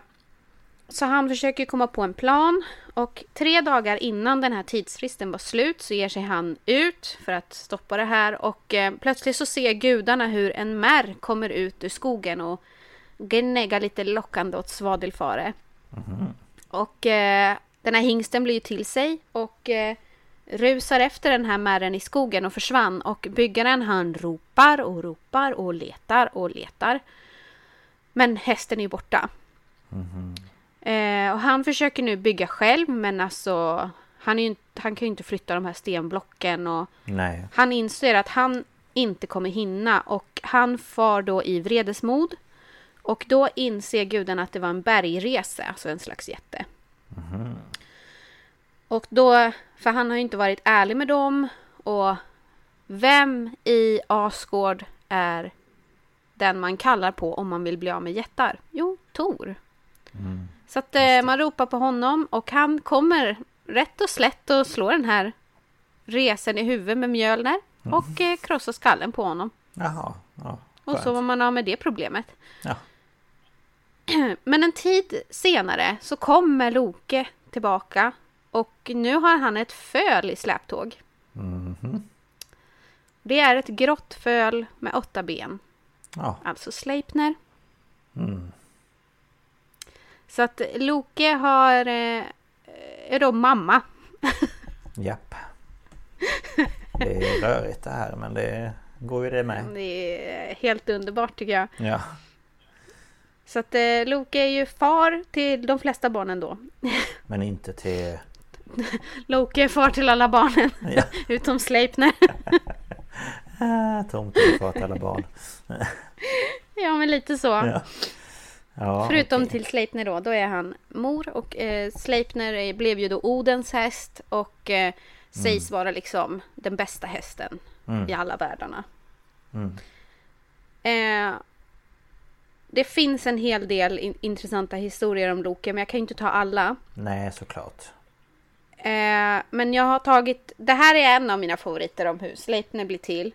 så han försöker komma på en plan och tre dagar innan den här tidsfristen var slut så ger sig han ut för att stoppa det här och eh, plötsligt så ser gudarna hur en märr kommer ut ur skogen och gnäggar lite lockande åt svadelfare. Och eh, den här hingsten blir ju till sig och eh, rusar efter den här märren i skogen och försvann och byggaren han ropar och ropar och letar och letar. Men hästen är borta. Eh, och han försöker nu bygga själv men alltså han, ju, han kan ju inte flytta de här stenblocken och Nej. han inser att han inte kommer hinna och han far då i vredesmod. Och då inser gudarna att det var en bergresa, alltså en slags jätte. Och då, för han har ju inte varit ärlig med dem och vem i Asgård är den man kallar på om man vill bli av med jättar? Jo, Tor. Så att eh, man ropar på honom och han kommer rätt och slätt och slår den här resen i huvudet med Mjölner och eh, krossar skallen på honom. Jaha. Ja, Och så var man av med det problemet. Ja. Men en tid senare så kommer Loke tillbaka och nu har han ett föl i släptåg. Mhm. Det är ett grått föl med åtta ben, Ja. alltså Sleipner. Mm. Så att Loke har, eh, är då mamma. Japp. Det är rörigt det här men det går ju det med. Det är helt underbart tycker jag. Ja. Så att eh, Loke är ju far till de flesta barnen då. Men inte till... Loke är far till alla barnen, Ja. utom Sleipner. Ah, tomten för att alla barn. ja, men lite så. Ja. Ja, Förutom okej. till Sleipner då, då är han mor och eh, Sleipner blev ju då Odens häst och eh, sägs vara liksom den bästa hästen Mm. i alla världarna. Mm. Eh, det finns en hel del in- intressanta historier om Loke, men jag kan ju inte ta alla. Nej såklart. Eh, men jag har tagit, det här är en av mina favoriter om hur Sleipner blir till.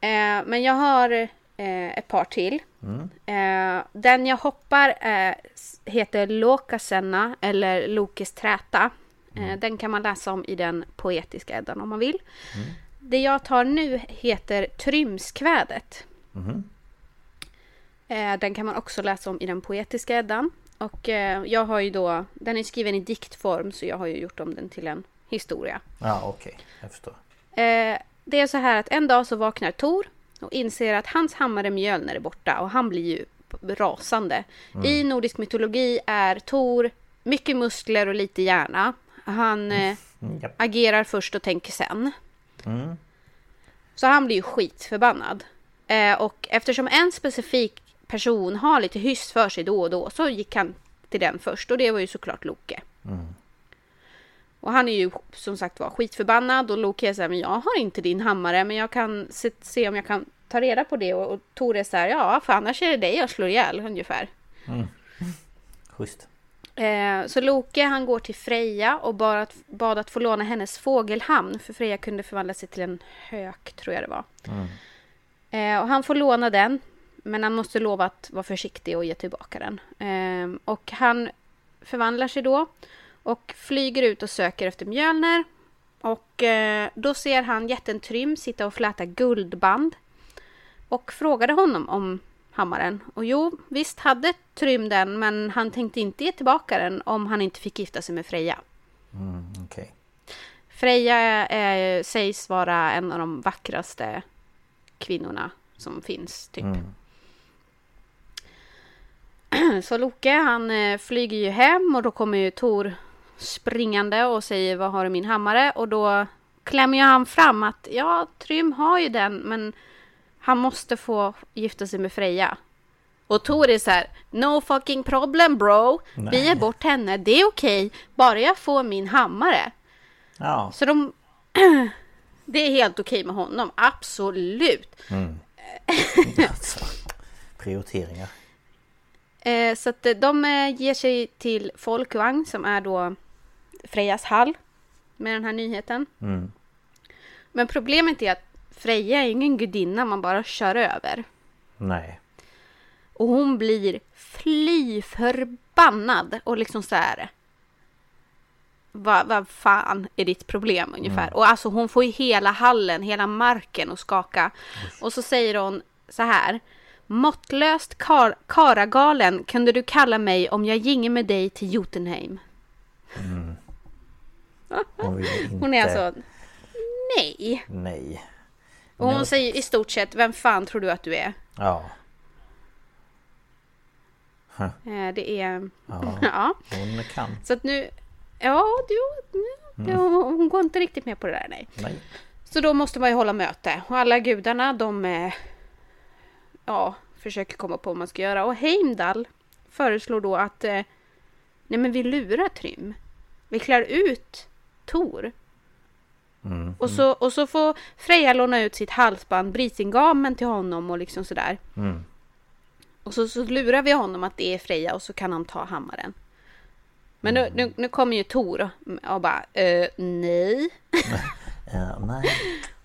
Eh, men jag har eh, ett par till. Eh, den jag hoppar eh, heter Lokasenna eller Lokes träta. Eh, den kan man läsa om i den poetiska Eddan om man vill. Det jag tar nu heter Trymskvädet. Eh, den kan man också läsa om i den poetiska Eddan. Och eh, jag har ju då, den är skriven i diktform så jag har ju gjort om den till en historia. Ja okej, jag förstår. Eh, det är så här att en dag så vaknar Tor och inser att hans hammare Mjölner är borta och han blir ju rasande. I nordisk mytologi är Tor mycket muskler och lite hjärna. Han eh, Mm, agerar först och tänker sen. Mm. Så han blir ju skitförbannad. Eh, och eftersom en specifik person har lite hyss för sig då och då så gick han till den först och det var ju såklart Loke. Och han är ju som sagt var skitförbannad och Loke är så här, men jag har inte din hammare men jag kan se, se om jag kan ta reda på det och, och Tor är så här, ja för annars är det dig jag slår ihjäl ungefär. Schysst. Eh, så Loke han går till Freja och bad att, bad att få låna hennes fågelhamn för Freja kunde förvandla sig till en hök tror jag det var. Eh, och han får låna den men han måste lova att vara försiktig och ge tillbaka den. Eh, och han förvandlar sig då och flyger ut och söker efter Mjölner. Och eh, då ser han jätten Trym sitta och fläta guldband. Och frågade honom om hammaren. Och jo, visst hade Trym den, men han tänkte inte ge tillbaka den om han inte fick gifta sig med Freja. Mm, okej. Freja eh, sägs vara en av de vackraste kvinnorna som finns, typ. Så Loke, han eh, flyger ju hem och då kommer ju Tor springande och säger vad har du min hammare? Och då klämmer ju han fram att ja, Trym har ju den, men han måste få gifta sig med Freja. Och Tor är så här, no fucking problem bro. Vi ger bort henne, det är okej, bara jag får min hammare. Ja, Så de... Det är helt okej med honom, absolut. alltså. Prioriteringar. Eh, så att eh, de eh, ger sig till Folkvagn som är då Frejas hall med den här nyheten. Mm. Men problemet är att Freja är ingen gudinna man bara kör över. Nej. Och hon blir fly förbannad och liksom så här. Vad vad fan är ditt problem ungefär? Och alltså hon får ju hela hallen, hela marken att skaka. Och så säger hon så här. Måttlöst kar karagalen kunde du kalla mig om jag ginge med dig till Jotunheim. Hon. Hon är alltså nej. Nej. Och hon säger i stort sett, vem fan tror du att du är? Ja. Eh, Det är... Ja. Ja. Hon kan. Så att nu... Ja, du, nu, hon går inte riktigt med på det där nej. Nej. Så då måste man ju hålla möte. Och alla gudarna de... eh, Ja, försöker komma på vad man ska göra. Och Heimdall föreslår då att... eh, Nej men vi lurar Trym. Vi klär ut Tor. Mm. Och, så, och så får Freja låna ut sitt halsband, Brisingamen till honom och liksom sådär. Mm. Och så, så lurar vi honom att det är Freja och så kan han ta hammaren. Men nu, nu, nu kommer ju Tor och bara eh, nej. Ja, nej.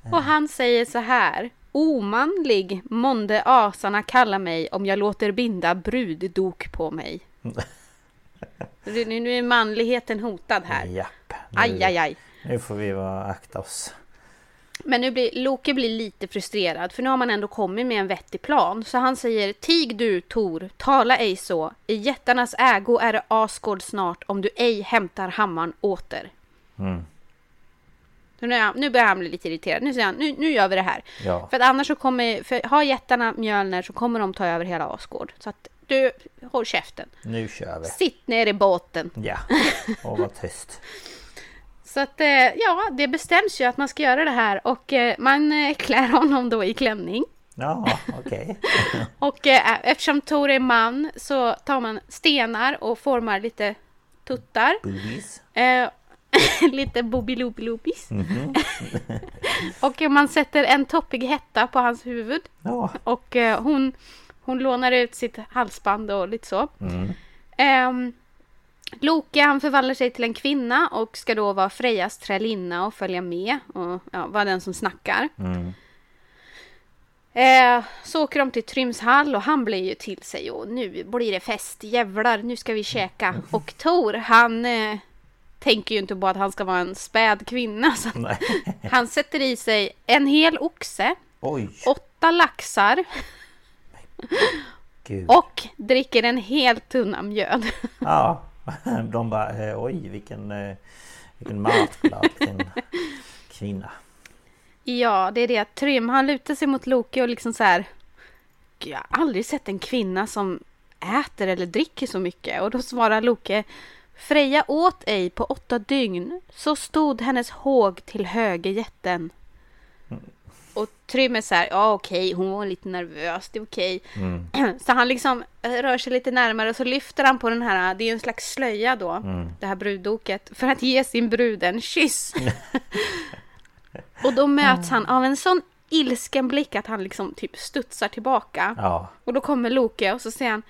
Och han säger så här. Omanlig månde asarna kalla mig om jag låter binda bruddok på mig. Nu, nu är manligheten hotad här. Japp. Nu, Aj, aj, aj. Nu får vi vara akta oss. Men nu blir Loke blir lite frustrerad för nu har man ändå kommit med en vettig plan. Så han säger Tig du Tor, tala ej så. I jättarnas ägo är det Asgård snart om du ej hämtar hammaren åter. Mm. Nu, är nu börjar han bli lite irriterad. Nu säger han, nu, nu gör vi det här. Ja. För att annars så kommer, för har jättarna Mjölner så kommer de ta över hela Asgård. Så att du, håll käften. Nu kör vi. Sitt ner i båten. Ja. Och var tyst. Så att eh, ja, det bestäms ju att man ska göra det här och eh, man eh, klär honom då i klänning. Ja, okej. Och eh, eftersom Tor är man så tar man stenar och formar lite tuttar. Boobies. Lite bobilobilopis. och eh, man sätter en toppig hetta på hans huvud. Ja. Och hon, hon lånar ut sitt halsband och lite så. Mm. Ehm, Loke han förvandlar sig till en kvinna och ska då vara Frejas trälinna och följa med och ja, vara den som snackar. Mm. Eh, så åker de till Tryms hall och han blir ju till sig och nu blir det fest, jävlar nu ska vi käka. Och Tor han eh, tänker ju inte på att han ska vara en späd kvinna så han sätter i sig en hel oxe, Oj. åtta laxar Gud. och dricker en hel tunna mjöd. Ja. De bara eh, oj vilken eh, Vilken matglad kvinna. Ja, det är det. Trym, han lutar sig mot Loke och liksom så här. "Gud, Jag har aldrig sett en kvinna som äter eller dricker så mycket. Och då svarar Loke. Freja åt ej på åtta dygn. Så stod hennes håg till höger jätten. Och Trym är så här, ja okej, hon var lite nervös, det är okej. Så han liksom eh, rör sig lite närmare och så lyfter han på den här, det är en slags slöja då, det här bruddoket, för att ge sin brud en kyss. och då möts han av en sån ilsken blick att han liksom typ studsar tillbaka. Ja. Och då kommer Loke och så säger han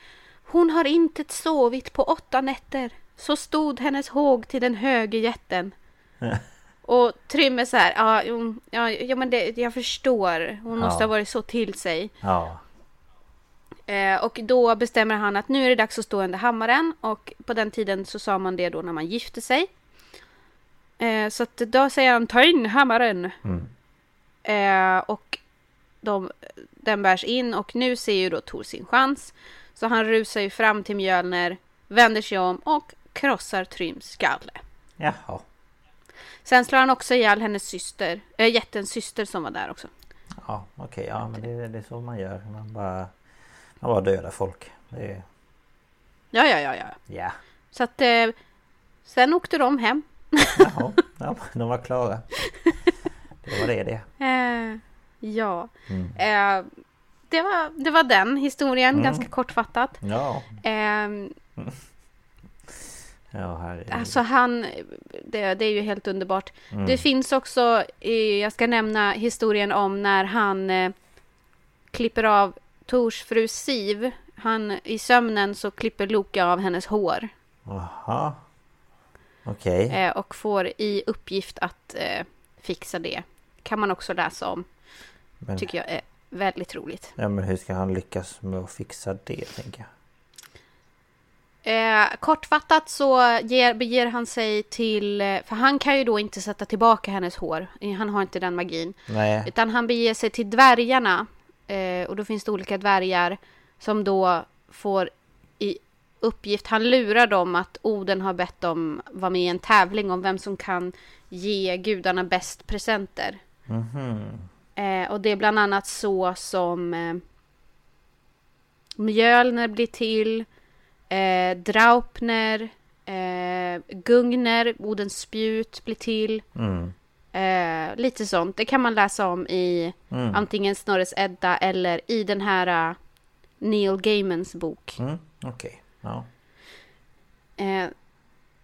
Hon har inte sovit på åtta nätter. Så stod hennes håg till den höger jätten. och Trym är så här, ja, ja, ja men det, jag förstår. Hon måste Ja. ha varit så till sig. Ja. Eh, och då bestämmer han att nu är det dags att stå under hammaren. Och på den tiden så sa man det då när man gifte sig. Eh, så att då säger han ta in hammaren. Eh, och de, den bärs in och nu ser ju då Tor sin chans. Så han rusar ju fram till Mjölner, vänder sig om och krossar Tryms skalle. Jaha. Sen slår han också ihjäl hennes syster, äh, jättens syster som var där också. Ja okej, ja men det, det är så man gör. Man bara... Man bara dödar folk. Är... Ja, ja, ja, ja. Ja. Så att eh, sen åkte de hem. Jaha. Ja, de var klara. Det var det det. Eh, ja. Eh, det, var, det var den historien, ganska kortfattat. Ja. Eh, Ja herregud. alltså han, det, det är ju helt underbart. Det finns också, jag ska nämna historien om när han eh, klipper av Tors fru Siv. Han, I sömnen så klipper Loke av hennes hår. Jaha. Okej. Eh, och får i uppgift att eh, fixa det. Kan man också läsa om. Men, Tycker jag är väldigt roligt. ja, men hur ska han lyckas med att fixa det tänker jag? Eh, kortfattat så ger, beger han sig till, för han kan ju då inte sätta tillbaka hennes hår, han har inte den magin. Nej. Utan han beger sig till dvärgarna. Eh, och då finns det olika dvärgar som då får i uppgift, han lurar dem att Oden har bett dem vara med i en tävling om vem som kan ge gudarna bäst presenter. Eh, och det är bland annat så som eh, Mjölner blir till, eh, Draupner, eh, Gungner, Odens spjut blir till. Mm. Eh, lite sånt. Det kan man läsa om i Mm. antingen Snorres Edda eller i den här uh, Neil Gaimans bok. Mm. Okej. Ja. Eh,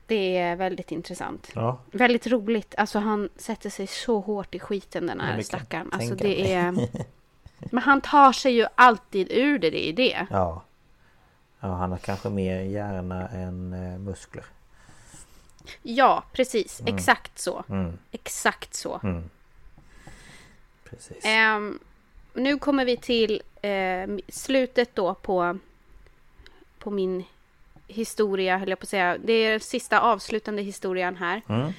det är väldigt intressant. Ja. Väldigt roligt. Alltså han sätter sig så hårt i skiten den här stackaren. Alltså det är... Men han tar sig ju alltid ur det, det är det. Ja. Ja, han har kanske mer hjärna än eh, muskler. Ja, precis. Exakt så. Mm. Exakt så. Mm. Precis. Ehm, nu kommer vi till eh, slutet då på, på min historia, höll jag på att säga. Det är sista avslutande historien här. Mm.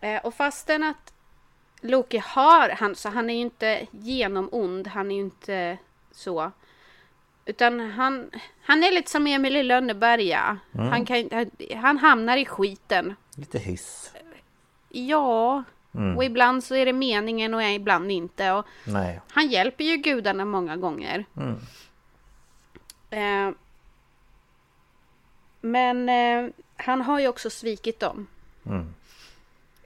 Eh, och fastän att Loki har, han, så han är ju inte genomond, han är ju inte så. Utan han, han är lite som Emil i Lönneberga. Han, kan, han- hamnar i skiten. Lite hyss. Ja, Mm. och ibland så är det meningen och ibland inte. Och Nej. han hjälper ju gudarna många gånger. Mm. Eh, men eh, han har ju också svikit dem. Mm.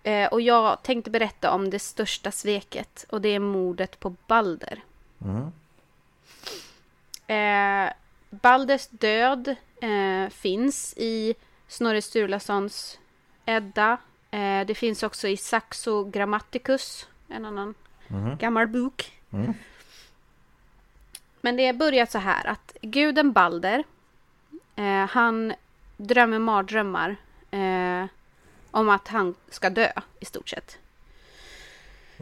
Eh, och jag tänkte berätta om det största sveket och det är mordet på Balder. Mm. Eh, Balders död eh, finns i Snorre Sturlasons Edda. Eh, det finns också i Saxo Grammaticus, en annan gammal bok. Mm. Men det börjar så här att guden Balder, eh, han drömmer mardrömmar eh, om att han ska dö i stort sett.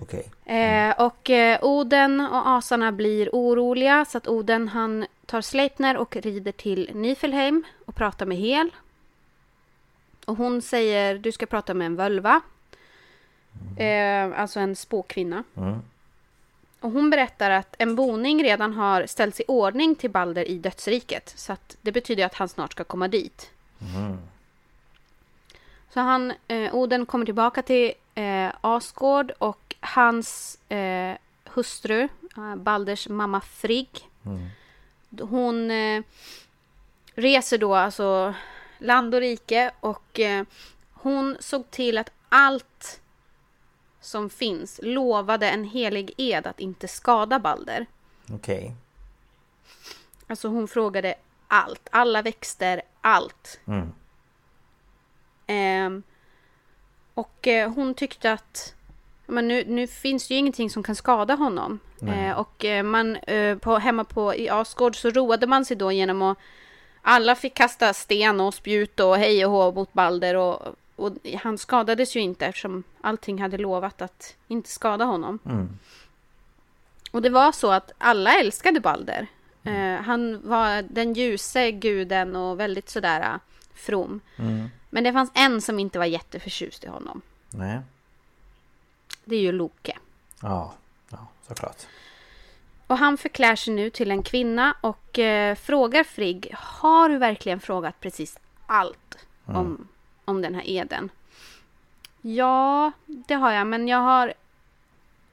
Okej. Eh, och eh, Oden och asarna blir oroliga så att Oden han tar Sleipner och rider till Nifelheim och pratar med Hel. Och hon säger du ska prata med en völva. Eh, alltså en spåkvinna. Mm. Och hon berättar att en boning redan har ställts i ordning till Balder i dödsriket. Så att det betyder att han snart ska komma dit. Så han, eh, Oden kommer tillbaka till eh, Asgård och hans eh, hustru, eh, Balders mamma Frigg. Hon eh, reser då alltså land och rike och eh, hon såg till att allt som finns lovade en helig ed att inte skada Balder. Okej. Alltså hon frågade allt, alla växter, allt. Mm. Ehm, och eh, hon tyckte att men nu, nu finns det ju ingenting som kan skada honom. Eh, och eh, man, eh, på, hemma på, i Asgård så roade man sig då genom att alla fick kasta sten och spjut och hej och hå mot Balder och, och han skadades ju inte eftersom allting hade lovat att inte skada honom. Mm. Och det var så att alla älskade Balder. Eh, han var den ljuse guden och väldigt sådär eh, from. Mm. Men det fanns en som inte var jätteförtjust i honom. Nej. Det är ju Loke. Ja. Ja, såklart. Och han förklär sig nu till en kvinna och eh, frågar Frigg, har du verkligen frågat precis allt om, om den här eden? Ja, det har jag, men jag har...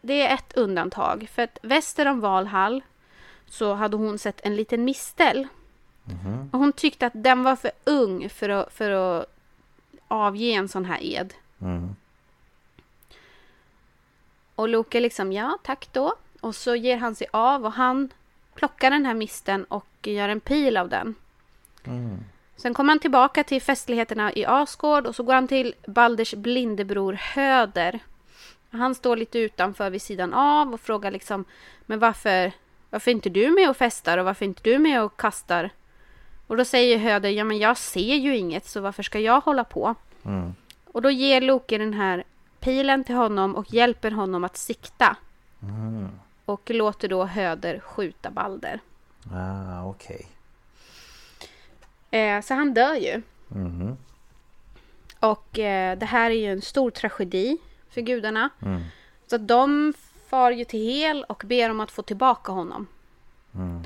Det är ett undantag. För att väster om Valhall så hade hon sett en liten mistel. Och hon tyckte att den var för ung för att, för att avge en sån här ed. Mm. Och Loke liksom, ja tack då. Och så ger han sig av och han plockar den här misten och gör en pil av den. Sen kommer han tillbaka till festligheterna i Asgård och så går han till Balders blindebror Höder. Han står lite utanför vid sidan av och frågar liksom, men varför, varför är inte du med och festar och varför är inte du med och kastar? Och då säger Höder, ja men jag ser ju inget så varför ska jag hålla på? Mm. Och då ger Loke den här pilen till honom och hjälper honom att sikta. Och låter då Höder skjuta Balder. Ah, okej. Eh, så han dör ju. Mhm. Och eh, det här är ju en stor tragedi för gudarna. Mm. Så att de far ju till Hel och ber om att få tillbaka honom. Mm.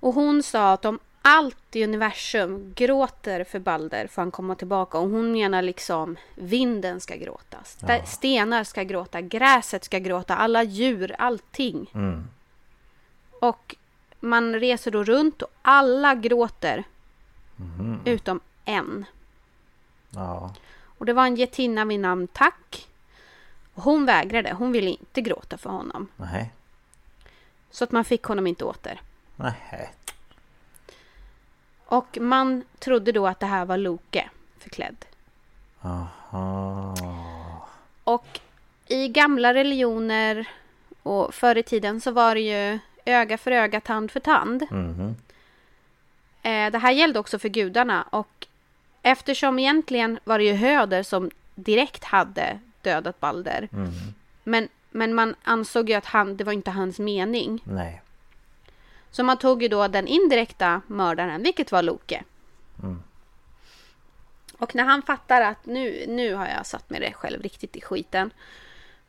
Och hon sa att om allt i universum gråter för Balder får han komma tillbaka. Och hon menar liksom vinden ska gråta. St- Stenar ska gråta, gräset ska gråta, alla djur, allting. Mm. Och man reser då runt och alla gråter. Utom en. Ja. Och det var en getinna vid namn Tack. Och hon vägrade, hon ville inte gråta för honom. Nej. Så att man fick honom inte åter. Nej. Och man trodde då att det här var Loke förklädd. Aha. Och i gamla religioner och förr i tiden så var det ju öga för öga, tand för tand. Mhm. Eh, det här gällde också för gudarna och eftersom egentligen var det ju Höder som direkt hade dödat Balder. Mhm. Men, men man ansåg ju att han, det var inte hans mening. Nej. Så man tog ju då den indirekta mördaren, vilket var Loke. Mm. Och när han fattar att nu, nu har jag satt mig själv riktigt i skiten.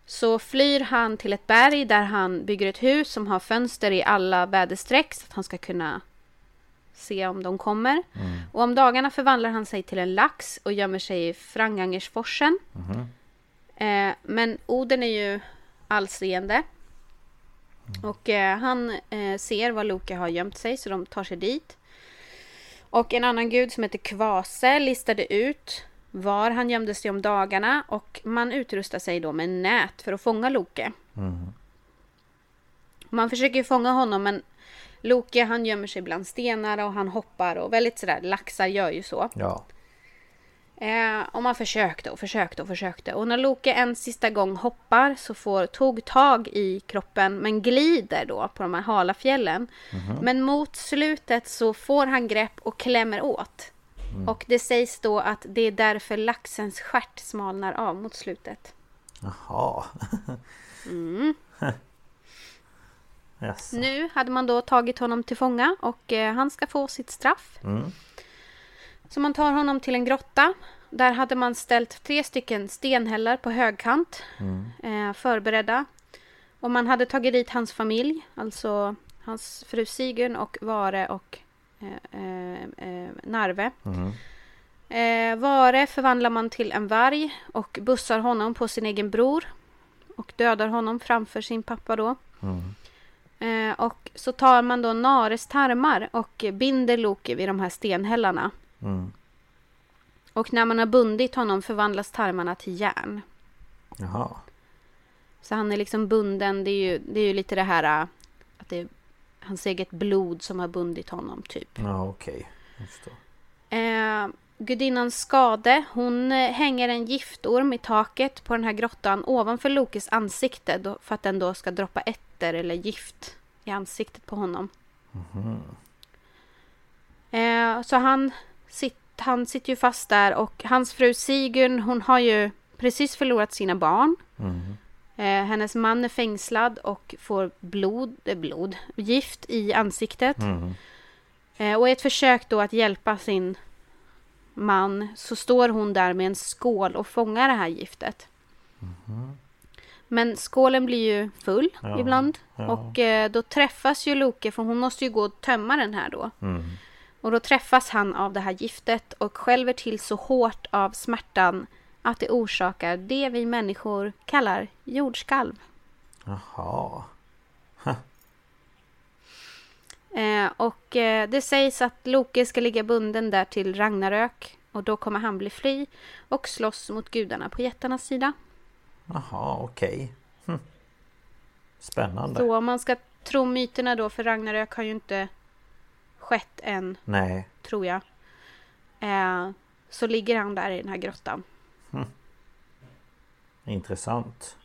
Så flyr han till ett berg där han bygger ett hus som har fönster i alla väderstreck så att han ska kunna se om de kommer. Och om dagarna förvandlar han sig till en lax och gömmer sig i Frangangersforsen. Eh, men Oden är ju allseende. Och eh, han eh, ser var Loke har gömt sig så de tar sig dit. Och en annan gud som heter Kvase listade ut var han gömde sig om dagarna och man utrustar sig då med nät för att fånga Loke. Man försöker fånga honom men Loke han gömmer sig bland stenar och han hoppar och väldigt sådär, laxar gör ju så. Ja. Eh, och man försökte och försökte och försökte. Och när Loke en sista gång hoppar så får tog tag i kroppen men glider då på de här hala fjällen. Men mot slutet så får han grepp och klämmer åt. Och det sägs då att det är därför laxens stjärt smalnar av mot slutet. Jaha. Mm. Yes. Nu hade man då tagit honom till fånga och eh, han ska få sitt straff. Mm. Så man tar honom till en grotta. Där hade man ställt tre stycken stenhällar på högkant. Eh, förberedda. Och man hade tagit dit hans familj. Alltså hans fru Sigyn och Vare och eh, eh, eh, Narve. Eh, Vare förvandlar man till en varg och bussar honom på sin egen bror. Och dödar honom framför sin pappa då. Eh, och så tar man då Nares tarmar och binder Loki vid de här stenhällarna. Mm. Och när man har bundit honom förvandlas tarmarna till järn. Jaha. Så han är liksom bunden. Det är ju, det är ju lite det här äh, att det är hans eget blod som har bundit honom typ. Ja okej. Det. Eh, gudinnan Skade, hon eh, hänger en giftorm i taket på den här grottan ovanför Lokes ansikte då, för att den då ska droppa etter eller gift i ansiktet på honom. Eh, så han, han sitter ju fast där och hans fru Sigyn, hon har ju precis förlorat sina barn. Eh, hennes man är fängslad och får blod, eh, blod, gift i ansiktet. Eh, och i ett försök då att hjälpa sin man så står hon där med en skål och fångar det här giftet. Men skålen blir ju full Ja, ibland. ja. Och eh, då träffas ju Loke, för hon måste ju gå och tömma den här då. Och då träffas han av det här giftet och skälver till så hårt av smärtan att det orsakar det vi människor kallar jordskalv. Jaha. Eh, och eh, det sägs att Loke ska ligga bunden där till Ragnarök. Och då kommer han bli fri och slåss mot gudarna på jättarnas sida. Jaha okej. Hm. Spännande. Så om man ska tro myterna då, för Ragnarök har ju inte skett än, Nej. tror jag. Eh, så ligger han där i den här grottan. Intressant.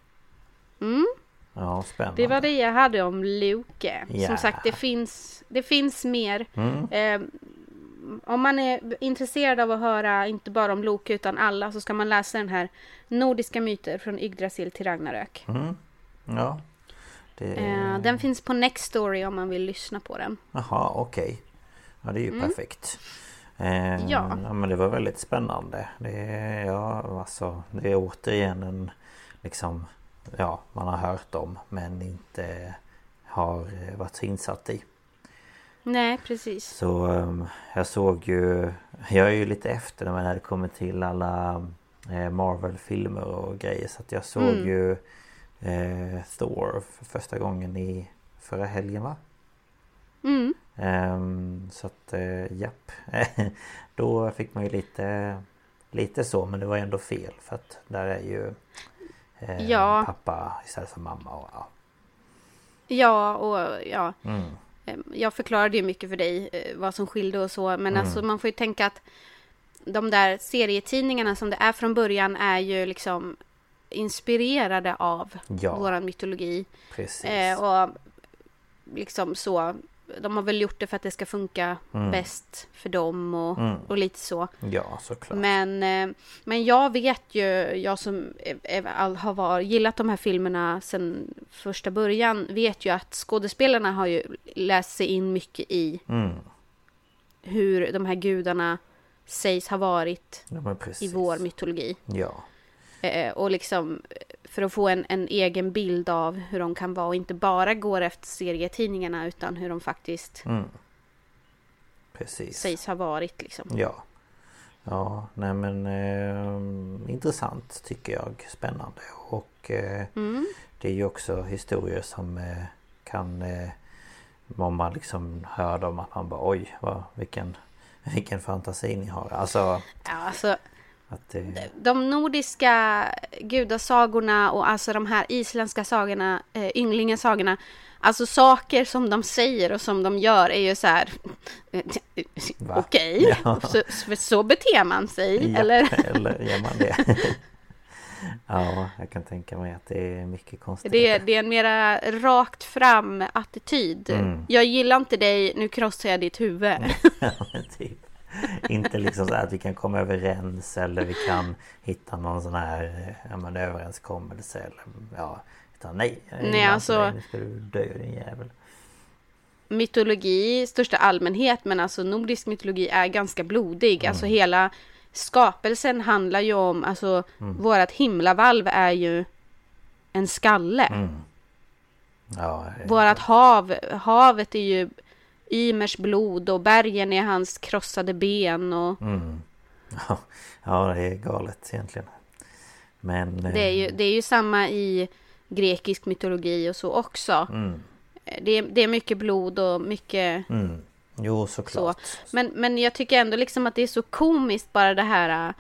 Mm. Ja spännande. Det var det jag hade om Loke. Ja. Som sagt, det finns, det finns mer. Mm. Eh, om man är intresserad av att höra inte bara om Loke utan alla så ska man läsa den här Nordiska myter från Yggdrasil till Ragnarök. Mm. Ja. Det... Eh, den finns på Next Story om man vill lyssna på den. Jaha okej. Ja det är ju Mm. perfekt. Eh, Ja. ja. men det var väldigt spännande. Det, ja, alltså, det är återigen en liksom Ja, man har hört om men inte har eh, varit så insatt i. Nej, precis. Så um, jag såg ju Jag är ju lite efter när det kommer till alla eh, Marvel-filmer och grejer så att jag såg Mm. ju eh, Thor för första gången i förra helgen va? Mm. Ehm, så att eh, japp Då fick man ju lite Lite så men det var ändå fel för att där är ju eh, Ja. Pappa istället för mamma och ja. Ja, och ja. Mm. Eh, Jag förklarade ju mycket för dig eh, vad som skilde och så. Men Mm. alltså man får ju tänka att de där serietidningarna som det är från början är ju liksom inspirerade av Ja. våran mytologi. Precis. Eh, och liksom så. De har väl gjort det för att det ska funka Mm. bäst för dem och, Mm. och lite så. Ja såklart. Men, eh, men jag vet ju, jag som har var, gillat de här filmerna sedan första början, vet ju att skådespelarna har ju läst sig in mycket i Mm. hur de här gudarna sägs ha varit Ja, i vår mytologi. Ja. Eh, och liksom eh, för att få en, en egen bild av hur de kan vara och inte bara går efter serietidningarna utan hur de faktiskt Mm. Precis. sägs ha varit liksom. Ja. Ja, nej men eh, intressant tycker jag. Spännande. Och eh, Mm. det är ju också historier som eh, kan... Eh, om man liksom hör dem att man bara oj, vad, vilken, vilken fantasi ni har. Alltså Ja, alltså det... de nordiska gudasagorna och alltså de här isländska sagorna, eh, ynglingasagorna, alltså saker som de säger och som de gör är ju så här, Va? okej, Ja. så, så, beter man sig, Ja, eller? eller gör man det? ja, jag kan tänka mig att det är mycket konstigt. Det är, det är en mera rakt fram attityd. Mm. Jag gillar inte dig, nu krossar jag ditt huvud. Ja, typ. Inte liksom så att vi kan komma överens eller vi kan hitta någon sån här ja, men, överenskommelse eller ja Utan nej, Nej, alltså- Nu ska du dö din jävel mytologi i största allmänhet, men alltså nordisk mytologi är ganska blodig. Mm. Alltså hela skapelsen handlar ju om, alltså vårat himlavalv är ju en skalle. mm. Ja, Vårat hav, havet är ju Ymers blod och bergen är hans krossade ben och mm. ja, ja, det är galet egentligen Men eh, det är ju, det är ju samma i grekisk mytologi och så också. mm, Det är, det är mycket blod och mycket mm. Jo så. såklart Men, men jag tycker ändå liksom att det är så komiskt bara det här äh,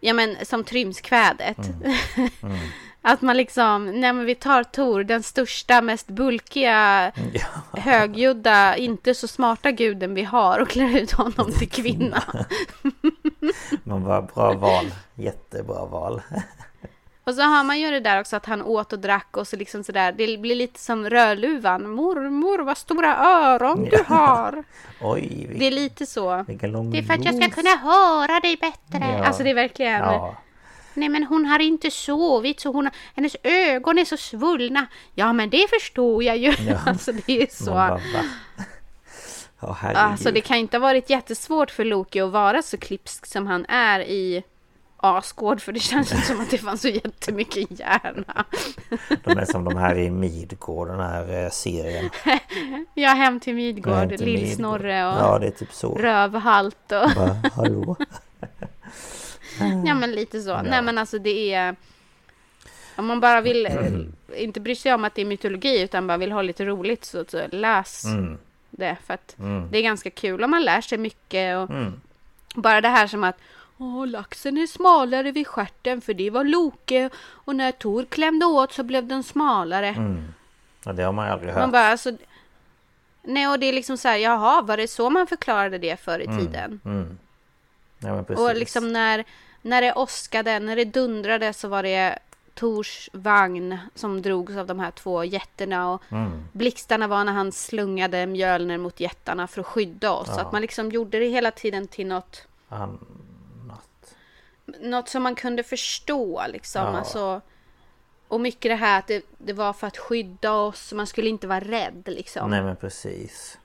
Ja men som Trymskvädet. Mm. att man liksom, nej men vi tar Tor, den största, mest bulkiga, Ja, högljudda, inte så smarta guden vi har och klär ut honom till kvinna. men vad bra val Jättebra val och så har man ju det där också att han åt och drack och så liksom sådär, det blir lite som Rödluvan. Mormor vad stora öron du har. Oj, Det är lite så. Det är för att jag ska kunna höra dig bättre. Ja. Alltså det är verkligen. Ja, Nej men hon har inte sovit så hon hennes ögon är så svullna. Ja men det förstår jag ju. Ja. Alltså det är så. bara, herregud Alltså det kan inte ha varit jättesvårt för Loki att vara så klipsk som han är i Asgård. För det känns inte som att det fanns så jättemycket hjärna. De är som de här i Midgård, den här eh, serien. Ja, hem till Midgård, Hem till Midgård. Lill-Snorre och Ja, det är typ så. Rövhalt och... Bara, hallå? Ja men lite så. Nej men alltså det är... Om man bara vill eh, inte bry sig om att det är mytologi utan bara vill ha lite roligt så, så läs Mm, det. För att mm, det är ganska kul om man lär sig mycket. Och mm. bara det här som att Åh, laxen är smalare vid stjärten för det var Loke och när Tor klämde åt så blev den smalare. Mm. Ja, det har man aldrig hört. Man bara alltså... Nej och det är liksom så här, jaha var det så man förklarade det förr i tiden? Mm. Ja, men precis. Och liksom när, när det åskade, när det dundrade så var det Tors vagn som drogs av de här två jätterna och Mm. blixtarna var när han slungade Mjölner mot jättarna för att skydda oss. Ja. Att man liksom gjorde det hela tiden till något, Annat. något som man kunde förstå liksom. Ja. Alltså, och mycket det här att det, det var för att skydda oss, man skulle inte vara rädd liksom. Nej men precis.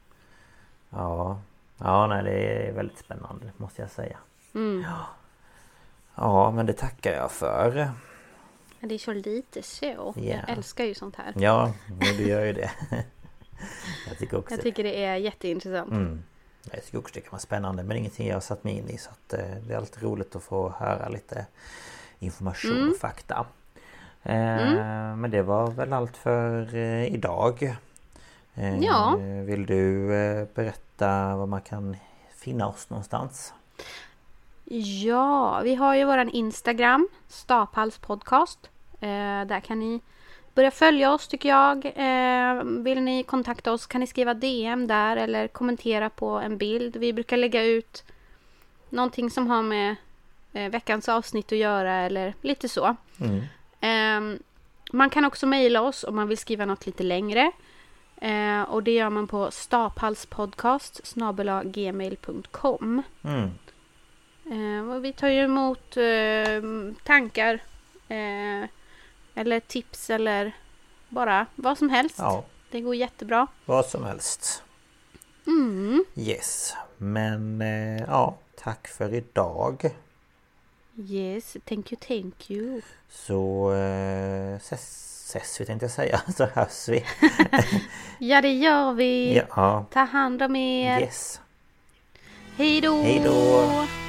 Ja. Ja, nej det är väldigt spännande måste jag säga. Mm. Ja. Ja, men det tackar jag för. Det är så lite så. Yeah. Jag älskar ju sånt här. Ja, du gör ju det. jag tycker också Jag tycker det är jätteintressant. Mm. Jag tycker också det kan vara spännande men ingenting jag har satt mig in i så att eh, det är alltid roligt att få höra lite information mm. och fakta. Eh, mm. Men det var väl allt för eh, idag. Ja. Vill du berätta var man kan finna oss någonstans? Ja, vi har ju våran Instagram, Staphals podcast. där kan ni Börja följa oss tycker jag. Eh, vill ni kontakta oss kan ni skriva DM där eller kommentera på en bild. Vi brukar lägga ut någonting som har med eh, veckans avsnitt att göra eller lite så. Mm. Eh, man kan också mejla oss om man vill skriva något lite längre. Eh, och det gör man på staphalspodcast gmail.com. Mm. Eh, vi tar ju emot eh, tankar eller tips eller bara vad som helst. Ja. Det går jättebra. Vad som helst. Mm. Yes. Men eh, ja, tack för idag. Yes, thank you, thank you. Så eh, ses, ses vi tänkte jag säga. Så hörs vi. ja, det gör vi. Ja. Ta hand om er. Yes. Hej då. Hej då.